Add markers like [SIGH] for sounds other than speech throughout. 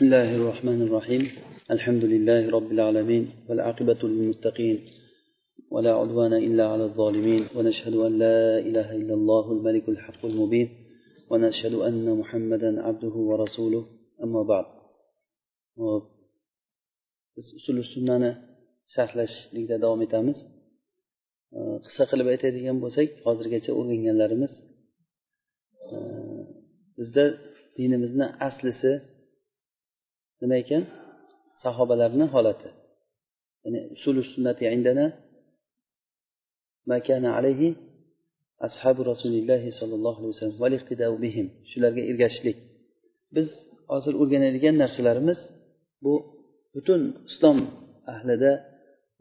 بسم الله الرحمن الرحيم الحمد لله رب العالمين والعاقبة للمتقين ولا عدوان إلا على الظالمين ونشهد أن لا إله إلا الله الملك الحق المبين ونشهد أن محمدا عبده ورسوله أما بعد usul sunnani sharhlashlikda davom etamiz. Qisqa qilib aytadigan bo'lsak hozirgacha o'rganganlarimiz bizda dinimizni aslisi nima ekan? Sahobalarni holati. Ya'ni usuli sunnati indana makana alayhi ashabi rasulillahi sollallohu alayhi vasallam bihim. Shularga ergashishlik. Biz hozir o'rganadigan narsalarimiz bu butun islom ahlida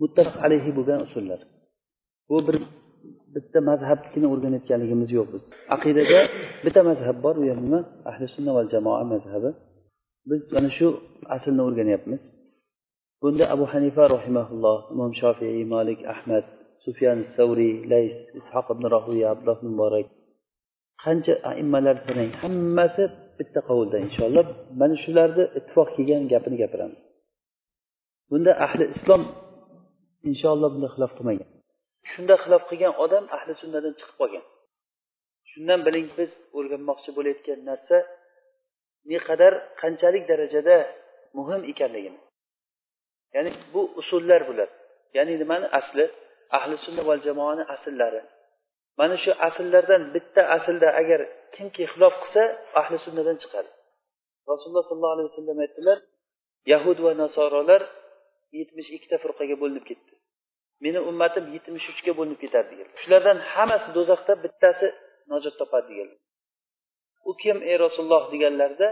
muttafaq alayhi bo'lgan usullar. Bu bir bitta mazhabnikini o'rganayotganligimiz yo'q biz. Aqidada bitta mazhab bor u ham nima? Ahli sunna va jamoa mazhabi. Biz mana shu aslni o'rganyapmiz. Bunda abu hanifa rahimaulloh imom shofiy malik ahmad sufyan savriy lays ishoq ibn rohiya abdulloh muborak qancha aimmalar sanang hammasi bitta qovulda inshaalloh. Mana shularni ittifoq kelgan gapini gapiramiz bunda ahli islom inshaalloh bunda xilof qilmagan. Shunda xilof qilgan odam ahli sunnadan chiqib qolgan. Shundan biling biz o'rganmoqchi bo'layotgan narsa naqadar qanchalik darajada muhim ekanligini. Ya'ni bu usullar bular. Ya'ni nimani asli? Ahli sunna val jamoani asllari. Mana shu asllardan bitta aslda agar kimki xilof qilsa ahli sunnadan chiqadi. Rasululloh sollallohu alayhi vasallam aytdilar yahud va nasorolar yetmish ikkita firqaga bo'linib ketdi. Meni ummatim yetmish uchga bo'linib ketadi deganlar shulardan hammasi do'zaxda bittasi najot topadi deganlar u kim ey rasululloh deganlarida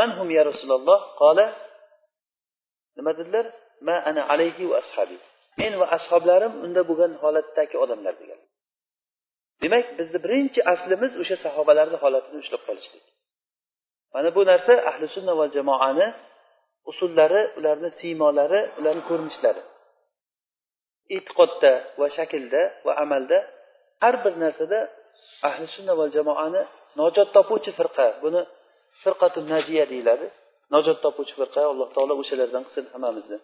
manhum ya rasululloh? Qola nima dedilar? Ma ana alayhi va ashabi. Men va ashoblarim unda bo'lgan holatdagi odamlar degan. Demak bizni birinchi aslimiz o'sha sahobalarni holatini ushlab qolishlik. Mana bu narsa ahli sunna va jamoani usullari ularni siymolari ularni ko'rinishlari. E'tiqodda va shaklda va amalda har bir narsada ahli sunna va jamoani najot topuvchi firqa. Buni firqatu najiya deyiladi. Najot topuvchi firqa alloh taolo o'shalardan qilsin hammamizni.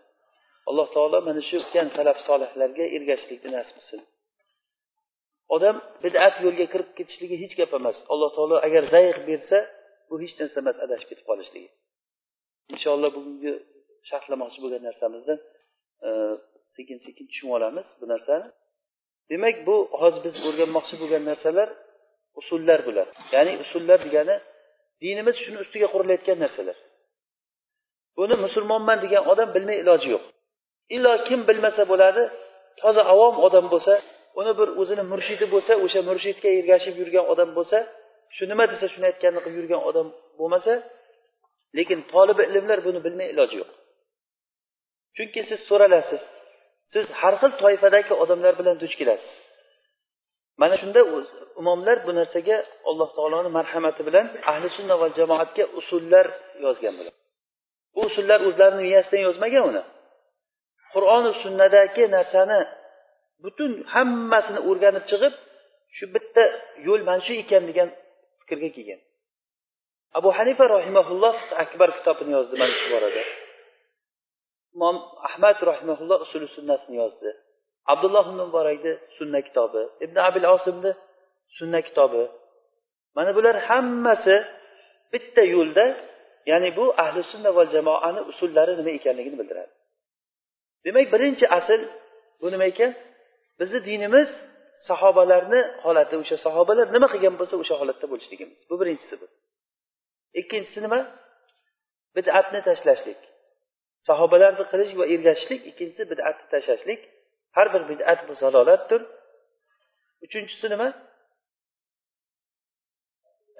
Alloh taolo mana shu o'tgan salaf solihlarga ergashishlikni nasib qilsin. Odam bidat yo'lga kirib ketishligi hech gap emas. Alloh taolo agar zayiq bersa bu hech narsa emas adashib ketib qolishligi. Inshaalloh bugungi sharhlamoqchi bo'lgan narsamizni e, sekin sekin tushunib olamiz bu narsani. Demak bu hozir biz o'rganmoqchi bo'lgan narsalar usullar bular. Ya'ni usullar degani dinimiz shuni ustiga qurilayotgan narsalar. Buni musulmonman degan odam bilmay iloji yo'q. Illo kim bilmasa bo'ladi toza avom odam bo'lsa uni bir o'zini murshidi bo'lsa o'sha murshidga ergashib yurgan odam bo'lsa shu nima desa shuni aytganini qilib yurgan odam bo'lmasa lekin tolibi ilmlar buni bilmay iloji yo'q. Chunki siz so'ralasiz siz har xil toifadagi odamlar bilan duch kelasiz. Mana shunda imomlar bu narsaga alloh taoloni marhamati bilan ahli sunna va jamoatga usullar yozgan bular bu usullar o'zlarini miyasidan yozmagan uni. Qur'oni sunnadagi narsani butun hammasini o'rganib chiqib shu bitta yo'l mana shu ekan degan fikrga kelgan. Abu hanifa rahimaulloh akbar kitobini yozdi mana shu borada. Imom ahmad rahimaulloh usuli sunnasini yozdi. Abdulloh ibn muborakni sunna kitobi ibn abil osimni sunna kitobi. Mana bular hammasi bitta yo'lda ya'ni bu ahli sunna va jamoani usullari nima ekanligini bildiradi. Demak birinchi asl bu nima ekan? Bizni dinimiz sahobalarni holati o'sha sahobalar nima qilgan bo'lsa o'sha holatda bo'lishligimiz. Bu birinchisi bu. Ikkinchisi nima? Bid'atni tashlashlik. Sahobalarni qilish va ergashishlik ikkinchisi bid'atni tashlashlik. Har bir bid'at bu zalolatdir. Uchinchisi nima?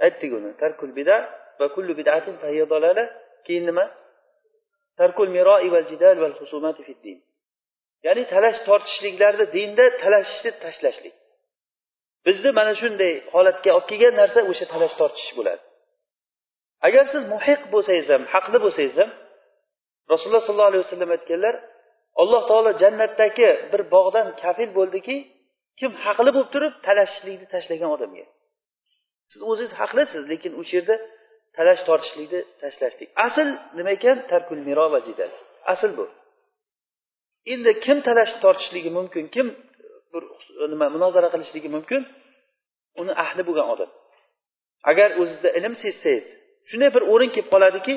Aytdik uni tarkul bida va kullu bid'atin dalala. Keyin nima? Tarkul miroi val jidal val husumati fid din. Ya'ni talash tortishliklarni dinda talashishni tashlashlik. Bizni mana shunday holatga olib kelgan narsa o'sha talash tortishish bo'ladi. Agar siz muhiq bo'lsangiz ham haqli bo'lsangiz ham rasululloh sollallohu alayhi vasallam aytganlar alloh taolo jannatdagi bir bog'dan kafil bo'ldiki kim haqli bo'lib turib talashishlikni tashlagan odamga. Siz o'zingiz haqlisiz lekin o'sha yerda talash tortishlikni tashlashlik. Asl nima ekan? Tarkul miro va jidal asl bu. Endi kim talash tortishligi mumkin? Kim bir nima munozara qilishligi mumkin? Uni ahli bo'lgan odam. Agar o'zizda ilm sezsangiz shunday bir o'rin kelib qoladiki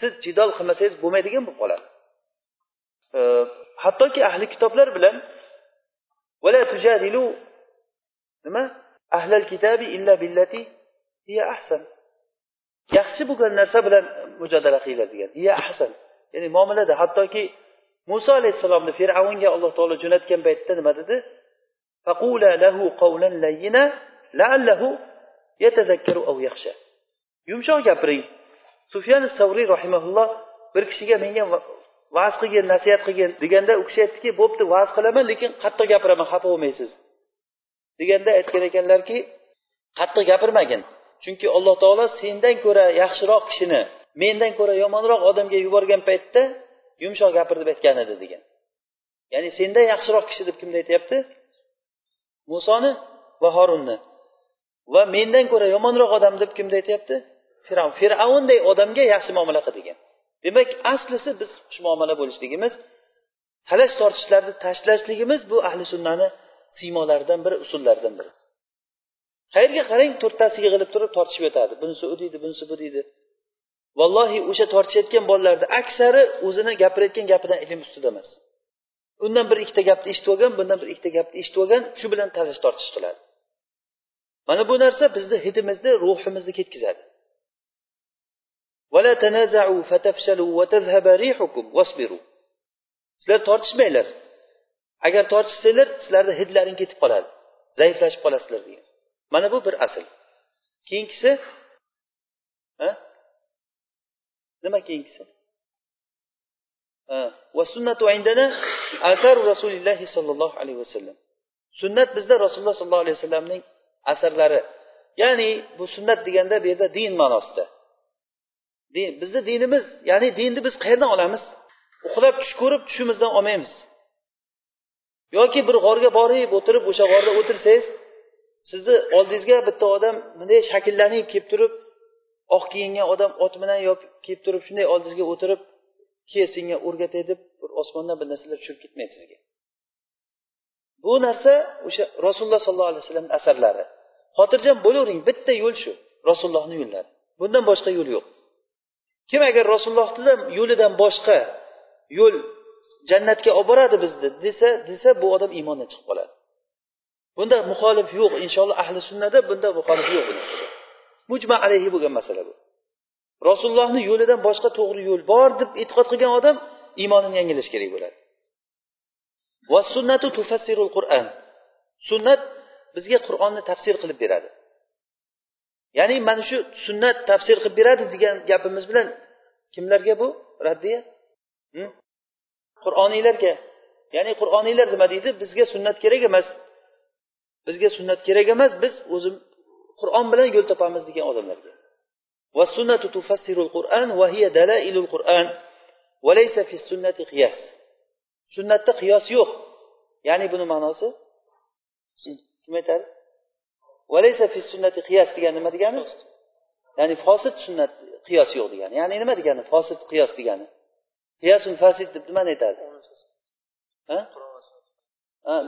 siz jidol qilmasangiz bo'lmaydigan bo'lib qoladi. Hattoki ahli kitoblar bilan nima ahlal kitabi illa billati hiya ahsan yaxshi bo'lgan narsa bilan mujodala qilinglar degan hiya ahsan ya'ni muomalada hattoki muso alayhissalomni fir'avnga alloh taolo jo'natgan paytda nima dedi yumshoq gapiring sufyan savriy rahimaulloh bir kishiga menga va'z qilgin nasihat qilgin deganda u kishi aytdiki bo'pti va'z qilaman lekin qattiq gapiraman xafa bo'lmaysiz. deganda aytgan ekanlarki qattiq gapirmagin chunki alloh taolo sendan ko'ra yaxshiroq kishini mendan ko'ra yomonroq odamga yuborgan paytda yumshoq gapir deb aytgan edi degan. Ya'ni sendan yaxshiroq kishi deb kimni aytyapti? Musoni va horunni va mendan ko'ra yomonroq odam deb kimni aytyapti? Fir'avn fir'avnday odamga yaxshi muomala qil degan. Demak aslisi biz xushmuomala bo'lishligimiz talash tortishlarni tashlashligimiz bu ahli sunnani siymolaridan biri usullaridan biri. Qayerga qarang to'rttasi yig'ilib turib tortishib yotadi. Bunisi u deydi bunisi bu deydi. Vallohi o'sha tortishayotgan bolalarni aksari o'zini gapirayotgan gapidan ilm ustida emas. Undan bir ikkita gapni eshitib olgan bundan bir ikkita gapni eshitib olgan shu bilan talash tortish qiladi mana bu narsa bizni hidimizni ruhimizni ketkazadi. Sizlar tortishmanglar. Agar tortishsanglar sizlarni hidlaring ketib qoladi. Zaiflashib qolasizlar degan. Mana bu bir asl. Keyingisi nima keyingisi? Rasulillahi sollallohu alayhi vasallam. Sunnat bizda rasululloh sollallohu alayhi vasallamning asarlari. Ya'ni bu sunnat deganda bu yerda din ma'nosida. Bizni dinimiz ya'ni dinni biz qayerdan olamiz? Uxlab tush ko'rib tushimizdan olmaymiz. Yoki bir g'orga borib o'tirib o'sha g'orda o'tirsangiz sizni oldingizga bitta odam bunday shakllanib kelib turib oq kiyingan odam ot bilan kelib turib shunday oldingizga o'tirib kel senga o'rgatay deb bir osmondan bir narsalar tushib ketmaydi sizga. Bu narsa o'sha rasululloh sollallohu alayhi vasallamni asarlari. Xotirjam bo'lavering bitta yo'l shu rasulullohni yo'llari. Bundan boshqa yo'l yo'q. Kim agar rasulullohni yo'lidan boshqa yo'l jannatga olib boradi bizni desa desa bu odam iymondan chiqib qoladi. Bunda muxolif yo'q inshaalloh ahli sunnada bunda muxolif yo'q mujma alayhi bo'lgan masala bu. Rasulullohni yo'lidan boshqa to'g'ri yo'l bor deb e'tiqod qilgan odam iymonini yangilash kerak bo'ladi. Va sunnatu tufassirul qur'an. Sunnat bizga qur'onni tafsir qilib beradi. Ya'ni mana shu sunnat tafsir qilib beradi degan gapimiz bilan kimlarga bu? Raddiya? Qur'oniylarga. Ya'ni qur'oniylar nima deydi? Bizga sunnat kerak emas. Bizga sunnat kerak emas biz o'zim qur'on bilan yo'l topamiz degan odamlarga. Sunnatda qiyos yo'q. Ya'ni buni ma'nosi? Kim aytadi? Qiyos degani nima degani ya'ni fosid sunnat qiyos yo'q degani ya'ni nima degani fosid qiyos degani qiyosun fasid deb nimani aytadi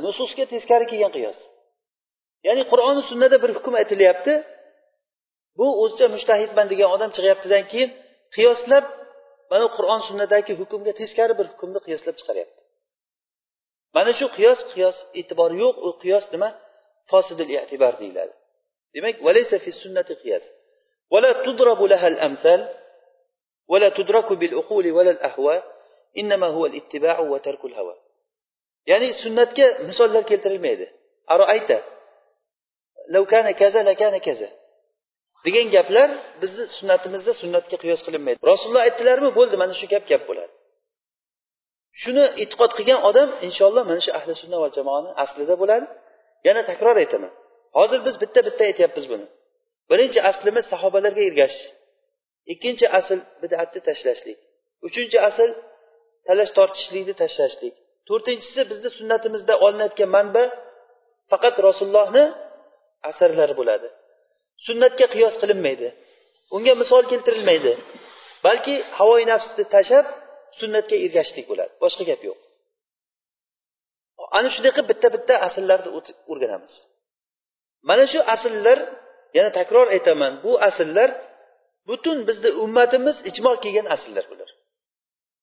nususga teskari kelgan qiyos. Ya'ni qur'oni sunnada bir hukm aytilyapti. Bu o'zicha mushtahidman degan odam chiqyaptidan keyin qiyoslab mana qur'on sunnadagi hukmga teskari bir hukmni qiyoslab chiqaryapti. Mana shu qiyos qiyos e'tibori yo'q. U qiyos nima fosidil e'tibor deyiladi demak valaysa fi sunnati qiyas ولا تضرب لها الأمثال ولا تدرك بالعقول ولا الأهواء إنما هو الاتباع وترك الهوى ya'ni sunnatga misollar keltirilmaydi aroayta lavkana kaza lakana kaza degan gaplar bizni sunnatimizda sunnatga qiyos qilinmaydi rasululloh aytdilarmi bo'ldi mana shu gap gap bo'ladi shuni e'tiqod qilgan odam inshaalloh mana shu ahli sunna va jamoani aslida bo'ladi Yana takror aytaman. Hozir biz bitta bitta aytyapmiz buni. Birinchi aslimiz sahobalarga ergashish ikkinchi asl bidatni tashlashlik. Uchinchi asl talash tortishlikni tashlashlik. To'rtinchisi bizni sunnatimizda olinayotgan manba faqat rasulullohni asarlari bo'ladi. Sunnatga qiyos qilinmaydi. Unga misol keltirilmaydi. Balki havoyi nafsni tashlab sunnatga ergashishlik bo'ladi. Boshqa gap yo'q. Ana shunday qilib bitta bitta asllarni o'rganamiz. Mana shu asllar yana takror aytaman bu asllar butun bizni ummatimiz ijmo kelgan asllar bular.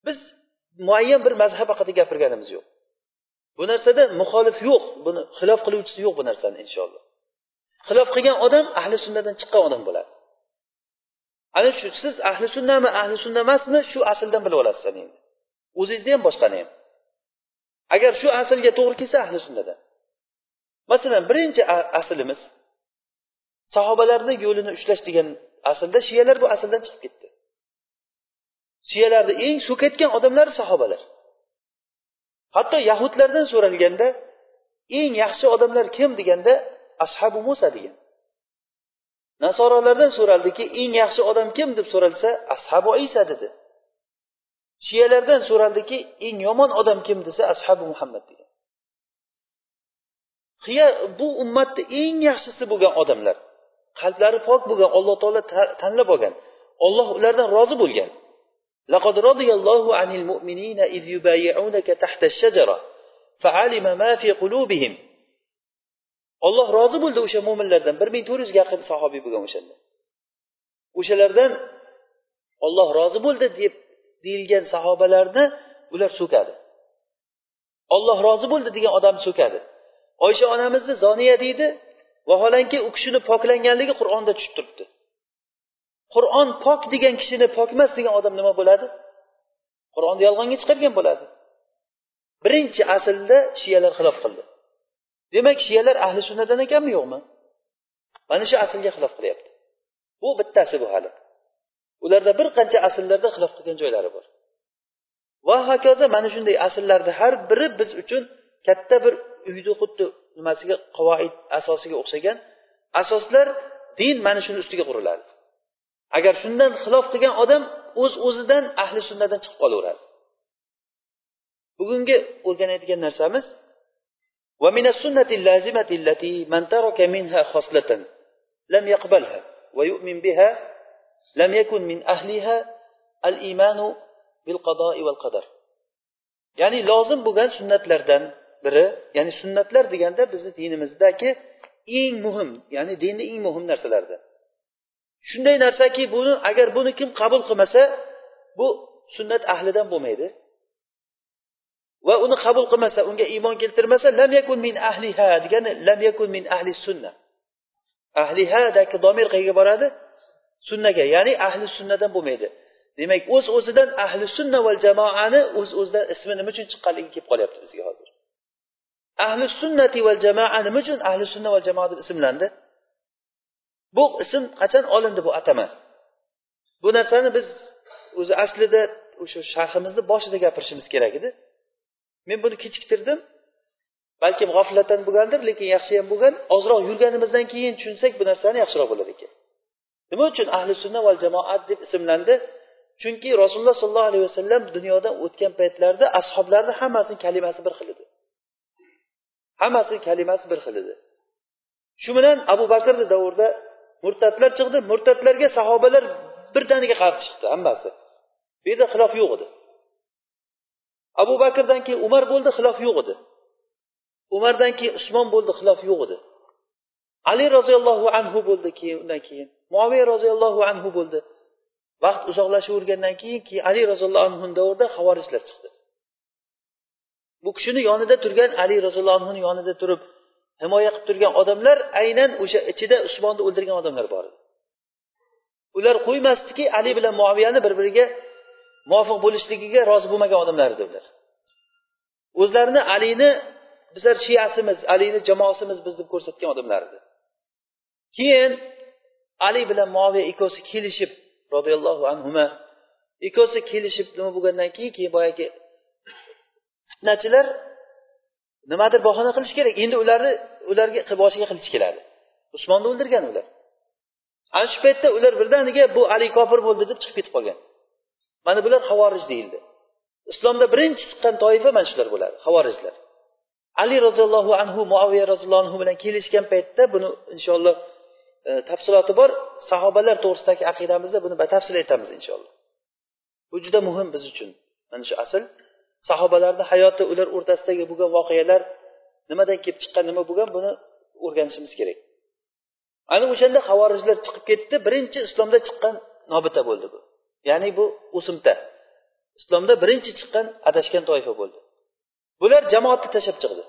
Biz muayyan bir mazhab haqida gapirganimiz yo'q. Bu narsada muxolif yo'q buni xilof qiluvchisi yo'q bu narsani inshaalloh. Xilof qilgan odam ahli sunnadan chiqqan odam bo'ladi. Ana shu siz ahli sunnami ahli sunna emasmi shu asldan bilib olasiz endi. O'zingizni ham boshqani ham. Agar shu aslga to'g'ri kelsa ahli sunnadan masalan birinchi aslimiz sahobalarni yo'lini ushlash degan aslda shiyalar bu asldan chiqib ketdi. Shiyalarni eng so'kayotgan odamlari sahobalar. Hatto yahudlardan so'ralganda eng yaxshi odamlar kim deganda ashabu musa degan. Nasorolardan so'raldiki eng yaxshi odam kim deb so'ralsa ashabu isa dedi. shiyalardan so'raldiki eng yomon odam kim desa ashabu muhammad degan qiya bu ummatni eng yaxshisi bo'lgan odamlar qalblari pok bo'lgan alloh taolo tanlab olgan olloh ulardan rozi bo'lgan لقد رضي الله عن المؤمنين إذ يبايعونك تحت الشجرة فعلم ما في قلوبهم olloh rozi bo'ldi o'sha mo'minlardan bir ming to'rt yuzga yaqin sahobiy bo'lgan o'shanda o'shalardan olloh rozi bo'ldi deb deyilgan sahobalarni ular so'kadi. Olloh rozi bo'ldi degan odam so'kadi. Oysha onamizni zoniya deydi vaholanki u kishini poklanganligi qur'onda tushib turibdi. Qur'on pok degan kishini pok emas degan odam nima bo'ladi? Qur'onni yolg'onga chiqargan bo'ladi. Birinchi aslda shiyalar xilof qildi. Demak shiyalar ahli sunnadan ekanmi yo'qmi? Mana shu aslga xilof qilyapti. Bu bittasi bu hali. ularda bir qancha asllarda xilof qilgan joylari bor va hokazo mana shunday asllarni har biri biz uchun katta bir uyni xuddi nimasiga qavoid asosiga o'xshagan asoslar din mana shuni ustiga quriladi agar shundan xilof qilgan odam o'z uz o'zidan ahli sunnadan chiqib qolaveradi bugungi o'rganadigan narsamiz ومن السنة اللازمة التي من ترك منها خصلة لم يقبلها ويؤمن بها لم يكن من أهلها الإيمان بالقضاء والقدر ya'ni lozim bo'lgan sunnatlardan biri ya'ni sunnatlar deganda bizni dinimizdagi eng muhim ya'ni dinni eng muhim narsalardan shunday narsaki buni agar buni kim qabul qilmasa bu sunnat ahlidan bo'lmaydi va uni qabul qilmasa unga iymon keltirmasa lam yakun min ahliha degani lam yakun min ahli sunna ahlihadagi domir qayerga boradi sunnaga ya'ni ahli sunnadan bo'lmaydi. Demak o'z uz o'zidan ahli sunna val jamoani o'z uz o'zidan ismi nima uchun chiqqanligi kelib qolyapti bizga hozir. Ahli sunnati val jamoa nima uchun ahli sunna val jamoa deb ismlandi? Bu ism qachon olindi bu atama? Bu narsani biz o'zi aslida o'sha sharhimizni boshida gapirishimiz kerak edi. Men buni kechiktirdim. Balkim g'oflatdan bo'lgandir lekin yaxshi ham bo'lgan. Ozroq yurganimizdan keyin tushunsak bu narsani yaxshiroq bo'lar ekan. Nima uchun ahli sunna val jamoat deb ismlandi? Chunki rasululloh sollallohu alayhi vasallam dunyodan o'tgan paytlarida ashoblarni hammasini kalimasi bir xil edi. Hammasini kalimasi bir xil edi. Shu bilan abu bakrni davrida murtadlar chiqdi. Murtadlarga sahobalar birdaniga qarshi chiqdi hammasi. Bu yerda xilof yo'q edi. Abu bakrdan keyin umar bo'ldi xilof yo'q edi. Umardan keyin usmon bo'ldi xilof yo'q edi. Ali roziyallohu anhu bo'ldi keyin undan keyin. Muaviya roziyallohu anhu bo'ldi. Vaqt uzoqlashavergandan keyin keyin ali roziyallohu anhu davrida havorijlar chiqdi. Bu kishini yonida turgan ali roziyallohu anhuni yonida turib himoya qilib turgan odamlar aynan o'sha ichida usmonni o'ldirgan odamlar bor edi. Ular qo'ymasdiki ali bilan muaviyani bir biriga muvofiq bo'lishligiga rozi bo'lmagan odamlar edi ular. O'zlarini alini bizlar shiyasimiz alini jamoasimiz biz deb ko'rsatgan odamlar edi. Keyin ali bilan muaviya ikkovsi kelishib roziyallohu anhu ikkovsi kelishib nima bo'lgandan keyin keyin boyagi fitnachilar nimadir bahona qilish kerak. Endi ularni ularga boshiga qilich keladi. Usmonni o'ldirgan ular. Ana shu paytda ular birdaniga bu ali kofir bo'ldi deb chiqib ketib qolgan. Mana bular havorij deyildi. Islomda birinchi chiqqan toifa mana shular bo'ladi havorijlar ali roziyallohu anhu muaviya roziyallohu anhu bilan kelishgan paytda buni inshaalloh E, tafsiloti bor. Sahobalar to'g'risidagi aqidamizda buni batafsil aytamiz inshaalloh. Bu juda muhim biz uchun. Mana shu asl. Sahobalarni hayoti ular o'rtasidagi bo'lgan voqealar nimadan kelib chiqqan nima bo'lgan buni o'rganishimiz kerak. Ana o'shanda havorijlar chiqib ketdi. Birinchi islomda chiqqan nobita bo'ldi bu. Ya'ni bu o'simta. Islomda birinchi chiqqan adashgan toifa bo'ldi. Bular jamoatni tashlab chiqdi.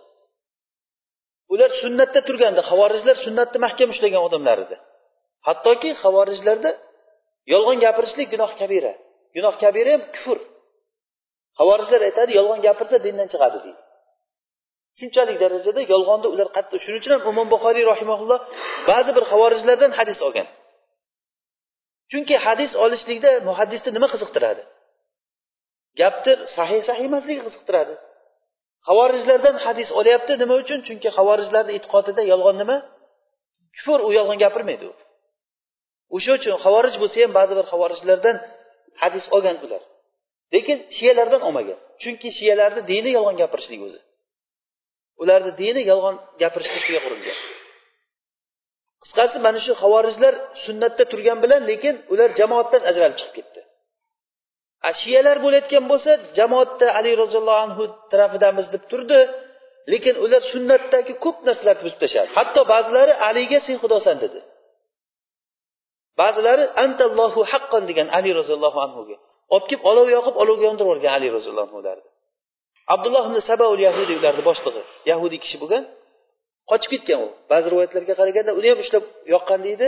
Ular sunnatda turganda havorijlar sunnatni mahkam ushlagan odamlar edi. Hattoki havorijlarda yolg'on gapirishlik gunoh kabira. Gunoh kabira ham kufr. Havorijlar aytadi yolg'on gapirsa dindan chiqadi deydi. Shunchalik darajada yolg'onni ular qattiq shuning uchun ham imom buxoriy rahimaulloh ba'zi bir havorijlardan hadis olgan. Chunki hadis olishlikda muhaddisni nima qiziqtiradi? Gapni sahih sahih emasligi qiziqtiradi. Havorijlardan hadis olyapti nima uchun? Chunki havorijlarni e'tiqodida yolg'on nima? Kufr u yolg'on gapirmaydi u. O'sha uchun havorij bo'lsa ham ba'zi bir havorijlardan hadis olgan ular. Lekin shiyalardan olmagan. Chunki shiyalarni dini yolg'on gapirishlik o'zi. Ularni dini yolg'on gapirishlikka qurilgan. Qisqasi mana shu havorijlar sunnatda turgan bilan lekin ular jamoatdan ajralib chiqib ketdi. Shiyalar bo'layotgan bo'lsa jamoatda ali roziyallohu anhu tarafidamiz deb turdi. Lekin ular sunnatdagi ko'p narsalarni buzib tashladi hatto ba'zilari aliga sen xudosan dedi. Ba'zilari antallohu haqqon degan ali roziyallohu anhuga. Olib kelib olov yoqib olovga yondirib yuborgan ali roziyallohu anhularni abdulloh ibn sabaul yahudiy ularni boshlig'i yahudiy kishi bo'lgan. Qochib ketgan u. Ba'zi rivoyatlarga qaraganda uni ham ushlab yoqqan deydi.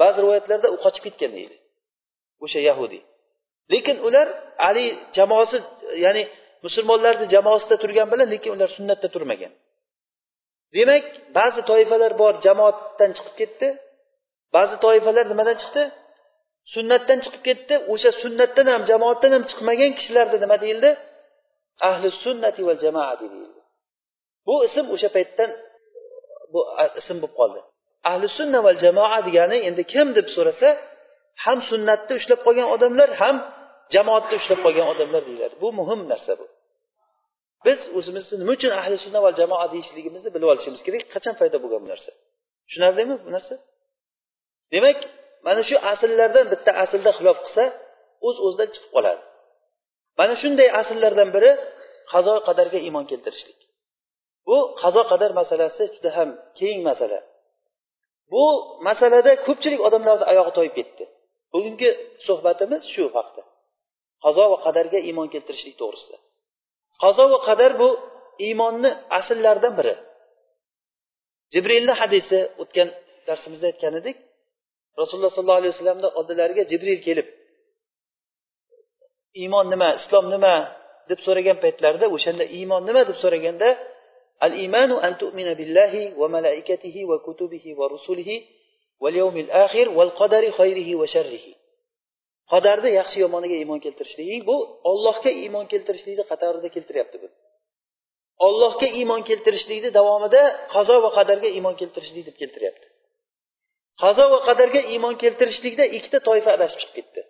Ba'zi rivoyatlarda u qochib ketgan deydi. O'sha yahudiy lekin ular ali jamoasi ya'ni musulmonlarni jamoasida turgan bilan lekin ular sunnatda turmagan. Demak ba'zi toifalar bor jamoatdan chiqib ketdi. Ba'zi toifalar nimadan chiqdi? Sunnatdan chiqib ketdi. O'sha sunnatdan ham jamoatdan ham chiqmagan kishilarni nima deyildi? Ahli sunnati val jamoa deyildi. Bu ism o'sha paytdan bu ism bo'lib qoldi. Ahli sunna val jamoa degani endi kim deb so'rasa ham sunnatni ushlab qolgan odamlar ham jamoatda ushlab qolgan odamlar deyiladi. Bu muhim narsa bu. Biz o'zimizni nima uchun ahli sunna va jamoa deyishligimizni bilib olishimiz kerak. Qachon paydo bo'lgan bu narsa? Tushunarlimi bu narsa? Demak mana shu asllardan bitta aslda xilof qilsa o'z uz o'zidan chiqib qoladi. Mana shunday asllardan biri qazo qadarga iymon keltirishlik. Bu qazo qadar masalasi juda ham keng masala. Bu masalada ko'pchilik odamlarni oyog'i toyib ketdi. Bugungi suhbatimiz shu haqda qazo va qadarga iymon keltirishlik to'g'risida. Qazo va qadar bu iymonni asllaridan biri. Jibrilni hadisi o'tgan darsimizda aytgan edik rasululloh sollallohu alayhi vasallamni oldilariga jibril kelib iymon nima islom nima? deb so'ragan paytlarida o'shanda iymon nima deb so'raganda al imanu an tu'mina billahi va malaikatihi va kutubihi va rusulihi val yawmil akhir val qadari khayrihi va sharrihi. Qadarni yaxshi yomoniga iymon keltirishlik. Bu ollohga iymon keltirishlikni qatorida keltiryapti bu. Ollohga iymon keltirishlikni davomida qazo va qadarga iymon keltirishlik deb keltiryapti. Qazo va qadarga iymon keltirishlikda ikkita toifa adashib chiqib ketdi.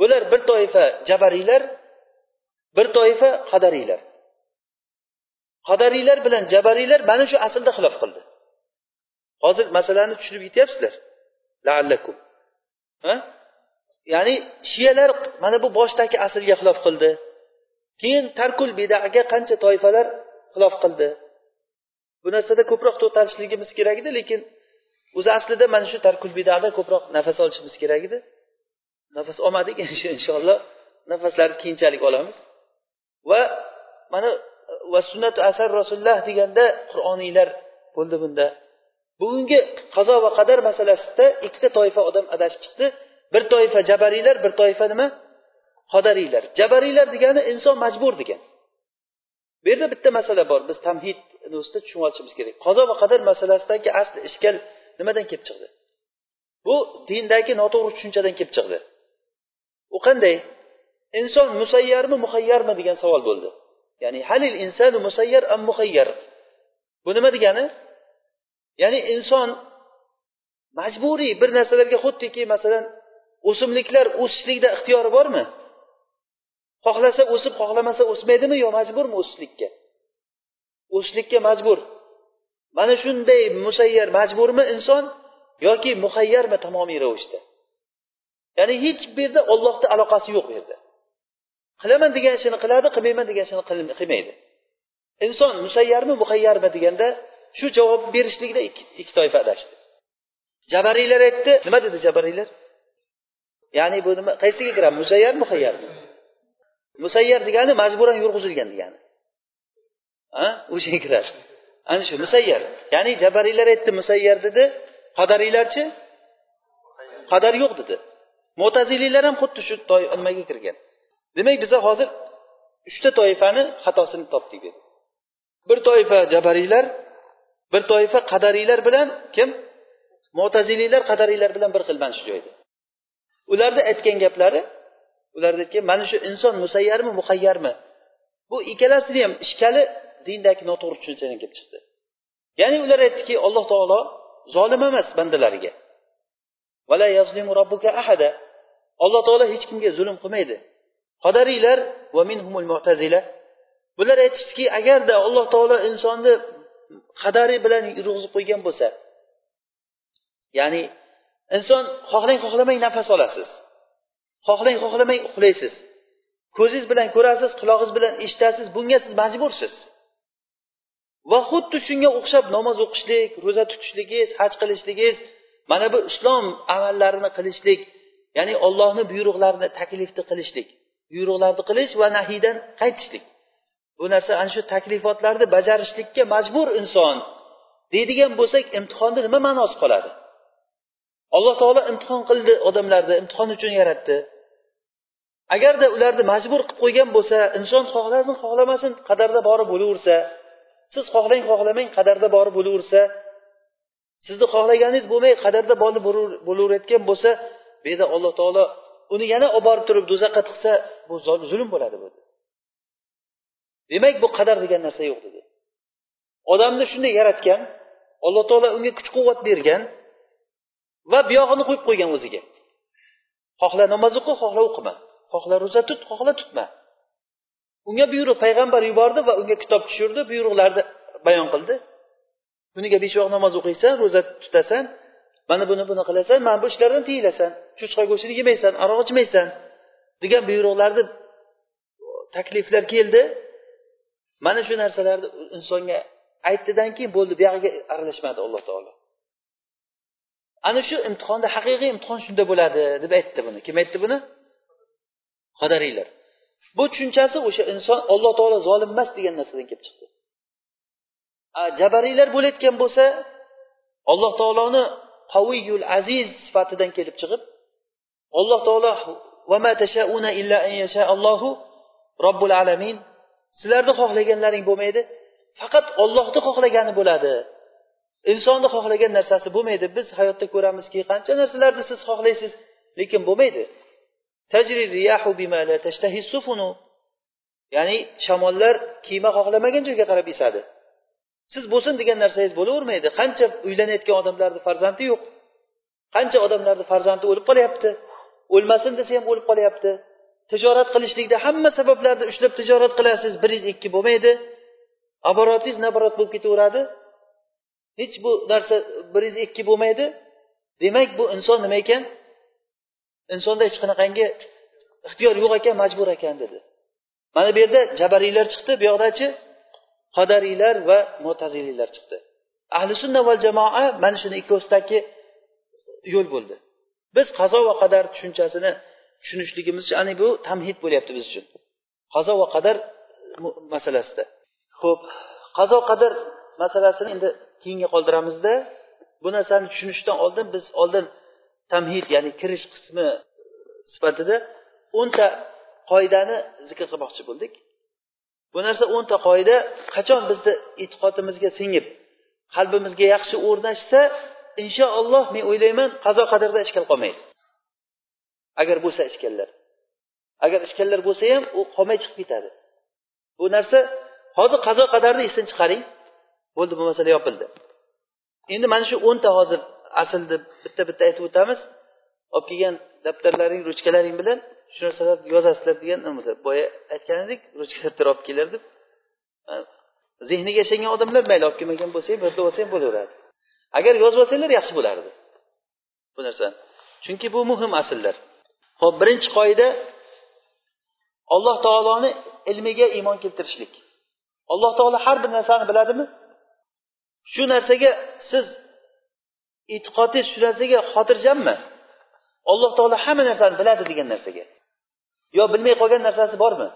Bular bir toifa jabariylar bir toifa qadariylar. Qadariylar bilan jabariylar mana shu aslda xilof qildi. Hozir masalani tushunib yetyapsizlar laallakum. Ha? Ya'ni shiyalar mana bu boshdagi aslga xilof qildi. Keyin tarkul bidaga qancha toifalar xilof qildi. Bu narsada ko'proq to'xtalishligimiz kerak edi lekin o'zi aslida mana shu tarkul bidada ko'proq nafas olishimiz kerak edi. Nafas olmadik [LAUGHS] inshaalloh nafaslarni keyinchalik olamiz. Va mana va sunnatu asar rasululloh deganda qur'oniylar bo'ldi bunda. Bugungi qazo va qadar masalasida ikkita toifa odam adashib chiqdi. Bir toifa jabariylar bir toifa nima? Qodariylar jabariylar degani inson majbur degan. Bu yerda bitta masala bor. Biz tamhid ustida tushunib olishimiz kerak. Qazo va qadar masalasidagi asli ishkal nimadan kelib chiqdi? Bu dindagi noto'g'ri tushunchadan kelib chiqdi. U qanday? Inson musayyarmi muhayyarmi degan savol bo'ldi. Ya'ni halil insanu musayyar am muhayyar bu nima degani? Ya'ni inson majburiy bir narsalarga xuddiki masalan o'simliklar o'sishlikda ixtiyori bormi? Xohlasa o'sib xohlamasa o'smaydimi? Yo majburmi o'sishlikka? O'sishlikka majbur. Mana shunday musayyar majburmi inson yoki muhayyarmi tamomiy ravishda? Ya'ni hech bu yerda ollohni aloqasi yo'q bu yerda. Qilaman degan ishini qiladi qilmayman degan ishini qilmaydi. Inson musayyarmi muhayyarmi deganda shu javob berishlikda ikki toifa adashdi. Jabariylar aytdi nima dedi jabariylar ya'ni bu nima qaysiga kiradi? Musayyar muhayyar. Musayyar degani majburan yurg'izilgan degani. O'shaga kiradi. Ana shu musayyar. Ya'ni jabariylar aytdi musayyar dedi. Qadariylarchi qadar yo'q dedi. Mo'taziliylar ham xuddi shu nimaga kirgan. Demak biza hozir uchta toifani xatosini topdik. Dedi bir toifa jabariylar bir toifa qadariylar bilan kim? Mo'taziliylar qadariylar bilan bir xil mana shu joyda ularni aytgan gaplari ularni aytgan mana shu inson musayyarmi muhayyarmi bu ikkalasini ham ishkali dindagi noto'g'ri tushunchadan kelib chiqdi. Ya'ni ular aytdiki alloh taolo zolim emas bandalariga. Alloh taolo hech kimga zulm qilmaydi. Qodariylar va minhumul mu'tazila. Bular aytishdiki agarda alloh taolo insonni qadari bilan yurg'izib qo'ygan bo'lsa ya'ni inson xohlang xohlamang nafas olasiz. Xohlang xohlamang uxlaysiz. Ko'zingiz bilan ko'rasiz qulog'ingiz bilan eshitasiz bunga siz majbursiz. Va xuddi shunga o'xshab namoz o'qishlik ro'za tutishligingiz haj qilishligingiz mana bu islom amallarini qilishlik ya'ni ollohni buyruqlarini taklifni qilishlik buyruqlarni qilish va nahiydan qaytishlik. Bu narsa ana shu taklifotlarni bajarishlikka majbur inson. Deydigan bo'lsak imtihonni nima ma'nosi qoladi? Alloh taolo imtihon qildi odamlarni imtihon uchun yaratdi. Agarda ularni majbur qilib qo'ygan bo'lsa inson xohlasin xohlamasin qadarda bori bo'laversa siz xohlang xohlamang qadarda bori bo'laversa sizni xohlaganingiz bo'lmay qadarda bori bo'laverayotgan bo'lsa bu yerda alloh taolo uni yana olib borib turib do'zaxga tiqsa bu zulm bo'ladi bu demak bu qadar degan narsa yo'q dedi. Odamni shunday yaratgan alloh taolo unga kuch quvvat bergan va buyog'ini qo'yib qo'ygan o'ziga. Xohla namoz o'qi xohla o'qima. Xohla ro'za tut xohla tutma. Unga buyruq payg'ambar yubordi va unga kitob tushirdi buyruqlarni bayon qildi. Kuniga besh vaqt namoz o'qiysan ro'za tutasan mana buni buni qilasan mana bu ishlardan tiyilasan cho'chqa go'shtini yemaysan aroq ichmaysan degan buyruqlarni takliflar keldi. Mana shu narsalarni insonga aytdidan keyin bo'ldi buyog'iga aralashmadi alloh taolo. Ana shu imtihonda haqiqiy imtihon shunda bo'ladi deb aytdi buni. Kim aytdi buni? Qadariylar bu tushunchasi o'sha inson alloh taolo zolim emas degan narsadan kelib chiqdi. Jabariylar bo'layotgan bo'lsa alloh taoloni qaviyul aziz sifatidan kelib chiqib alloh taolo robbul alamin sizlarni xohlaganlaring bo'lmaydi faqat ollohni xohlagani bo'ladi. Insonni xohlagan narsasi bo'lmaydi. Biz hayotda ko'ramizki qancha narsalarni siz xohlaysiz lekin bo'lmaydi. Ya'ni shamollar kema xohlamagan joyga qarab esadi siz bo'lsin degan narsangiz bo'lavermaydi. Qancha uylanayotgan odamlarni farzandi yo'q. Qancha odamlarni farzandi o'lib qolyapti. O'lmasin desa ham o'lib qolyapti. Tijorat qilishlikda hamma sabablarni ushlab tijorat qilasiz. Bir yuz ikki bo'lmaydi. Oborotingiz naborot bo'lib ketaveradi. Hech bu narsa bir yuz ikki bo'lmaydi. Demak bu inson nima ekan? Insonda hech qanaqangi ixtiyor yo'q ekan majbur ekan dedi. Mana bu yerda jabariylar chiqdi. Bu yoqdachi qadariylar va mo'taziliylar chiqdi. Ahli sunna va jamoa mana shuni ikkosidagi yo'l bo'ldi. Biz qazo va qadar tushunchasini tushunishligimiz ya'ni bu tamhid bo'lyapti biz uchun. Qazo va qadar masalasida. Ho'p qazo qadar masalasini endi keyinga qoldiramizda bu narsani tushunishdan oldin biz oldin tamhid ya'ni kirish qismi sifatida o'nta qoidani zikr qilmoqchi bo'ldik. Bu narsa o'nta qoida qachon bizni e'tiqodimizga singib qalbimizga yaxshi o'rnashsa inshaalloh men o'ylayman qazo qadarda ishkal qolmaydi. Agar bo'lsa ishkallar agar ishkallar bo'lsa ham u qolmay chiqib ketadi. Bu narsa hozir qazo qadarni esdan chiqaring. Bo'ldi bu masala yopildi. Endi mana shu o'nta hozir asl deb bitta bitta aytib o'tamiz. Olib kelgan daftarlaring ruchkalaring bilan shu narsalarni yozasizlar degan boya aytgan edik ruchka daftar olib kelinglar deb. Zehniga ishongan odamlar mayli olib kelmagan bo'lsa ham olsang bo'laveradi. Agar yozib olsanglar yaxshi bo'lardi. Bu narsa. Chunki bu muhim asllar. Ho'p birinchi qoida alloh taoloni ilmiga iymon keltirishlik. Alloh taolo har bir narsani biladimi? Shu narsaga siz e'tiqodingiz shu narsaga xotirjammi? Alloh taolo hamma narsani biladi degan narsaga. Yo bilmay qolgan narsasi bormi?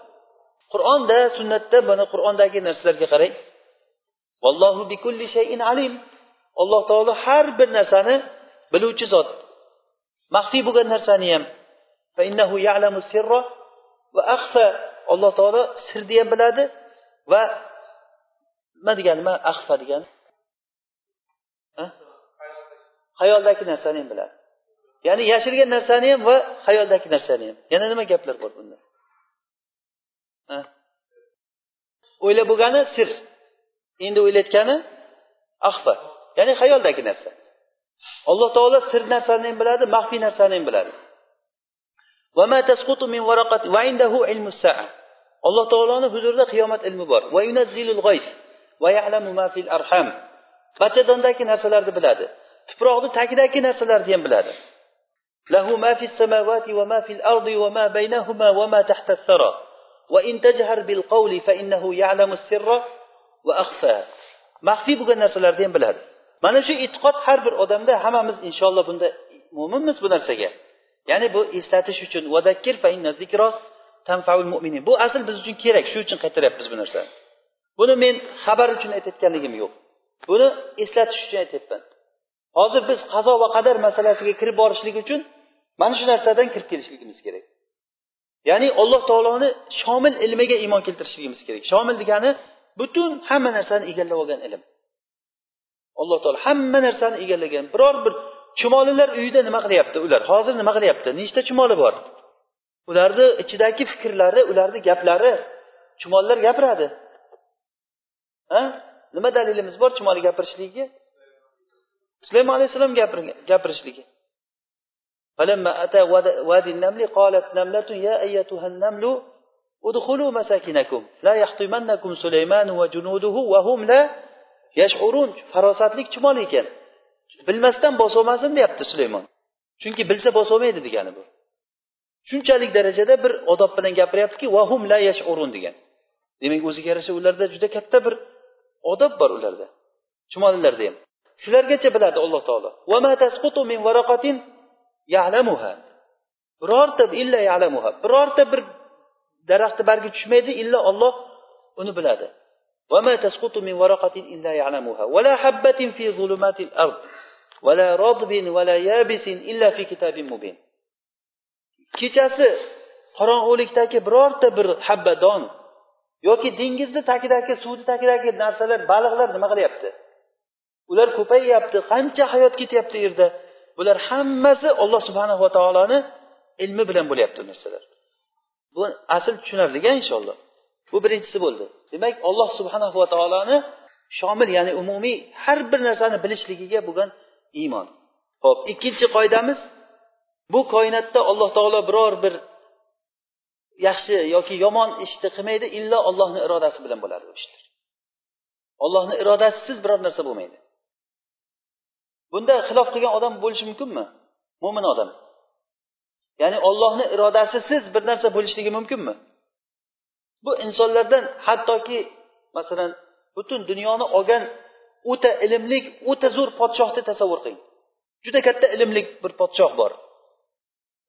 Qur'onda sunnatda buni qur'ondagi narsalarga qarang. Vallohu bikulli shayin alim. Alloh taolo har bir narsani biluvchi zot. Maxfiy bo'lgan narsani ham. Va axfa alloh taolo sirni ham biladi va nima degani nima ahfa degani? Hayoldagi narsani ham biladi. Ya'ni yashirgan narsani ham va hayoldagi narsani ham. Yana nima gaplar bor bunda? O'ylab bo'lgani sir. Endi o'ylayotgani axfa. Ya'ni hayoldagi narsa. Alloh taolo sir narsani ham biladi maxfiy narsani ham biladi. Alloh taoloni huzurida qiyomat ilmi bor. bachadondagi narsalarni biladi tuproqni tagidagi narsalarni ham biladi له ما في السماوات وما في الأرض وما بينهما وما تحت الثرى وإن تجهر بالقول فإنه يعلم السر وأخفى maxfiy bo'lgan narsalarni ham biladi mana shu e'tiqod har bir odamda hammamiz inshaalloh bunda mo'minmiz bu narsaga ya'ni bu eslatish uchun bu asl biz uchun kerak shu uchun qaytaryapmiz bu narsani buni men xabar uchun aytayotganligim yo'q Buni eslatish uchun aytyapman hozir biz qazo va qadar masalasiga kirib borishlik uchun mana shu narsadan kirib kelishligimiz kerak. Ya'ni alloh taoloni shomil ilmiga iymon keltirishligimiz kerak. Shomil degani butun hamma narsani egallab olgan ilm. Alloh taolo hamma narsani egallagan. Biror bir chumolilar uyida nima qilyapti? Ular hozir nima qilyapti? Nechta chumoli bor? Ularni ichidagi fikrlari ularni gaplari chumollar gapiradi. Ha? nima dalilimiz bor chumoli gapirishligiga sulaymon alayhissalom gapirishligi فلما أتى وادي النمل قالت نملة يا أيتها النمل ادخلوا مساكنكم لا يحطمنكم سليمان وجنوده وهم لا يشعرون farosatlik chumol ekan bilmasdan bosolmasin deyapti sulaymon chunki bilsa bosolmaydi degani bu shunchalik darajada bir odob bilan gapiryaptiki vahum la yashurun degan demak o'ziga yarasha ularda juda katta bir odob bor ularda chumolilarda ham shulargacha biladi alloh taolo birorta illa yalamuha birorta bir daraxtni bargi tushmaydi illo olloh uni biladi وما تسقط من ورقة إلا يعلمها ولا حبة في ظلمات الأرض ولا رطب ولا يابس إلا في كتاب مبين kechasi qorong'ulikdagi birorta bir habba don yoki dengizni tagidagi suvni tagidagi narsalar baliqlar nima qilyapti? Ular ko'payyapti qancha hayot ketyapti u yerda bular hammasi olloh subhanava taoloni ilmi bilan bo'lyapti bu narsalar. Bu asl tushunarliga inshaalloh. Bu birinchisi bo'ldi. Demak alloh subhanahu va taoloni shomil ya'ni umumiy har bir narsani bilishligiga bo'lgan iymon. Ho'p ikkinchi qoidamiz bu koinotda alloh taolo biror bir yaxshi yoki yomon ishni qilmaydi illo ollohni irodasi bilan bo'ladi bu ishlar. Ollohni irodasisiz biror narsa bo'lmaydi. Bunda xilof qilgan odam bo'lishi mumkinmi? Mo'min odam. Ya'ni ollohni irodasisiz bir narsa bo'lishligi mumkinmi? Bu insonlardan hattoki masalan butun dunyoni olgan o'ta ilmli o'ta zo'r podshohni tasavvur qiling. Juda katta ilmli bir podshoh bor.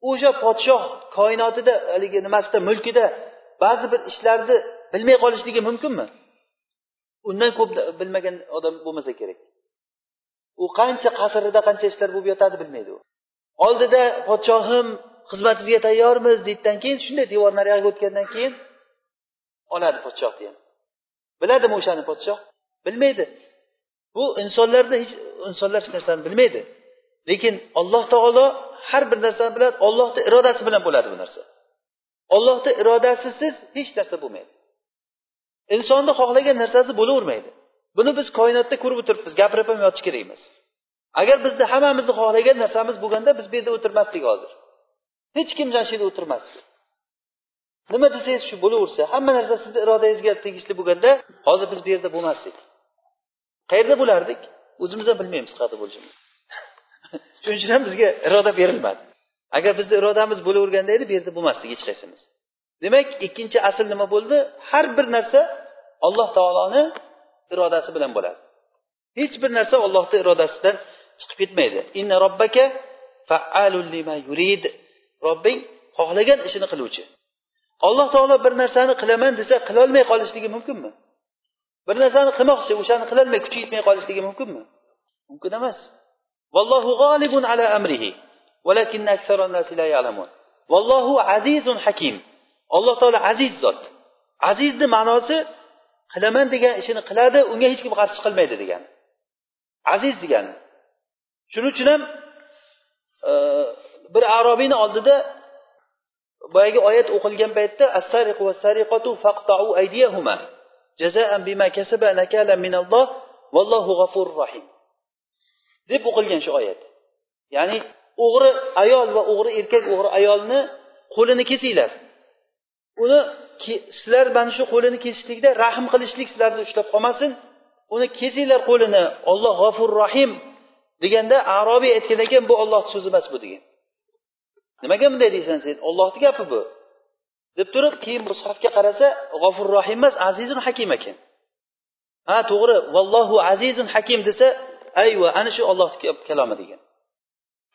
O'sha podshoh koinotida haligi nimasida mulkida ba'zi bir ishlarni bilmay qolishligi mumkinmi? Undan ko'p bilmagan odam bo'lmasa kerak. U qancha qasrida qancha ishlar bo'lib yotadi bilmaydi u. Oldida podshohim xizmatingizga tayyormiz deydidan keyin shunday devor nariyog'iga o'tgandan keyin oladi podshohni ham biladimi o'shani podshoh? Bilmaydi. Bu insonlarni hech insonlar hech narsani bilmaydi. Lekin alloh taolo har bir narsa bilan ollohni irodasi bilan bo'ladi bu narsa. Ollohni irodasisiz hech narsa bo'lmaydi. Insonni xohlagan narsasi bo'lavermaydi. Buni biz koinotda ko'rib o'tiribmiz gapirib ham yotish kerak emas agar bizni hammamizni xohlagan narsamiz bo'lganda biz bu yerda o'tirmasdik hozir. Hech kim mana shu yerda o'tirmasdi nima desangiz shu bo'laversa hamma narsa sizni irodangizga tegishli bo'lganda hozir biz bu yerda bo'lmasdik. Qayerda bo'lardik? O'zimiz ham bilmaymiz qayerda bo'lishimizni [LAUGHS] shuning uchun ham bizga iroda berilmadi. Agar bizni irodamiz bo'laverganda edi bu yerda bo'lmasdik hech qaysimiz demak ikkinchi asl nima bo'ldi? Har bir narsa alloh taoloni irodasi bilan bo'ladi. Hech bir narsa ollohni irodasidan chiqib ketmaydi. Inna robbaka lima yurid. Robbing xohlagan ishini qiluvchi. Alloh taolo bir narsani qilaman desa qilolmay qolishligi mumkinmi? Bir narsani qilmoqchi o'shani qilolmay kuchi yetmay qolishligi mumkinmi? Mumkin emas. Vallohu g'olibun ala amrihi vallohu azizun hakim. Alloh taolo aziz zot. Azizni ma'nosi qilaman degan ishini qiladi unga hech kim qarshi chiqilmaydi degani aziz degani. Shuning uchun ham e, bir arobiyni oldida boyagi oyat o'qilgan paytda deb o'qilgan shu oyat. Ya'ni o'g'ri ayol va o'g'ri erkak o'g'ri ayolni qo'lini kesinglar. Uni sizlar mana shu qo'lini kesishlikda rahm qilishlik sizlarni ushlab qolmasin. Uni kesinglar qo'lini olloh g'afur rohim deganda arobiy aytgan ekan bu ollohni so'zi emas bu degan. Nimaga bunday deysan sen? Ollohni gapi bu. Deb turib keyin mushafga qarasa g'ofur rohim emas azizun hakim ekan. Ha to'g'ri vallohu azizun hakim desa ayva ana shu ollohni kalomi degan.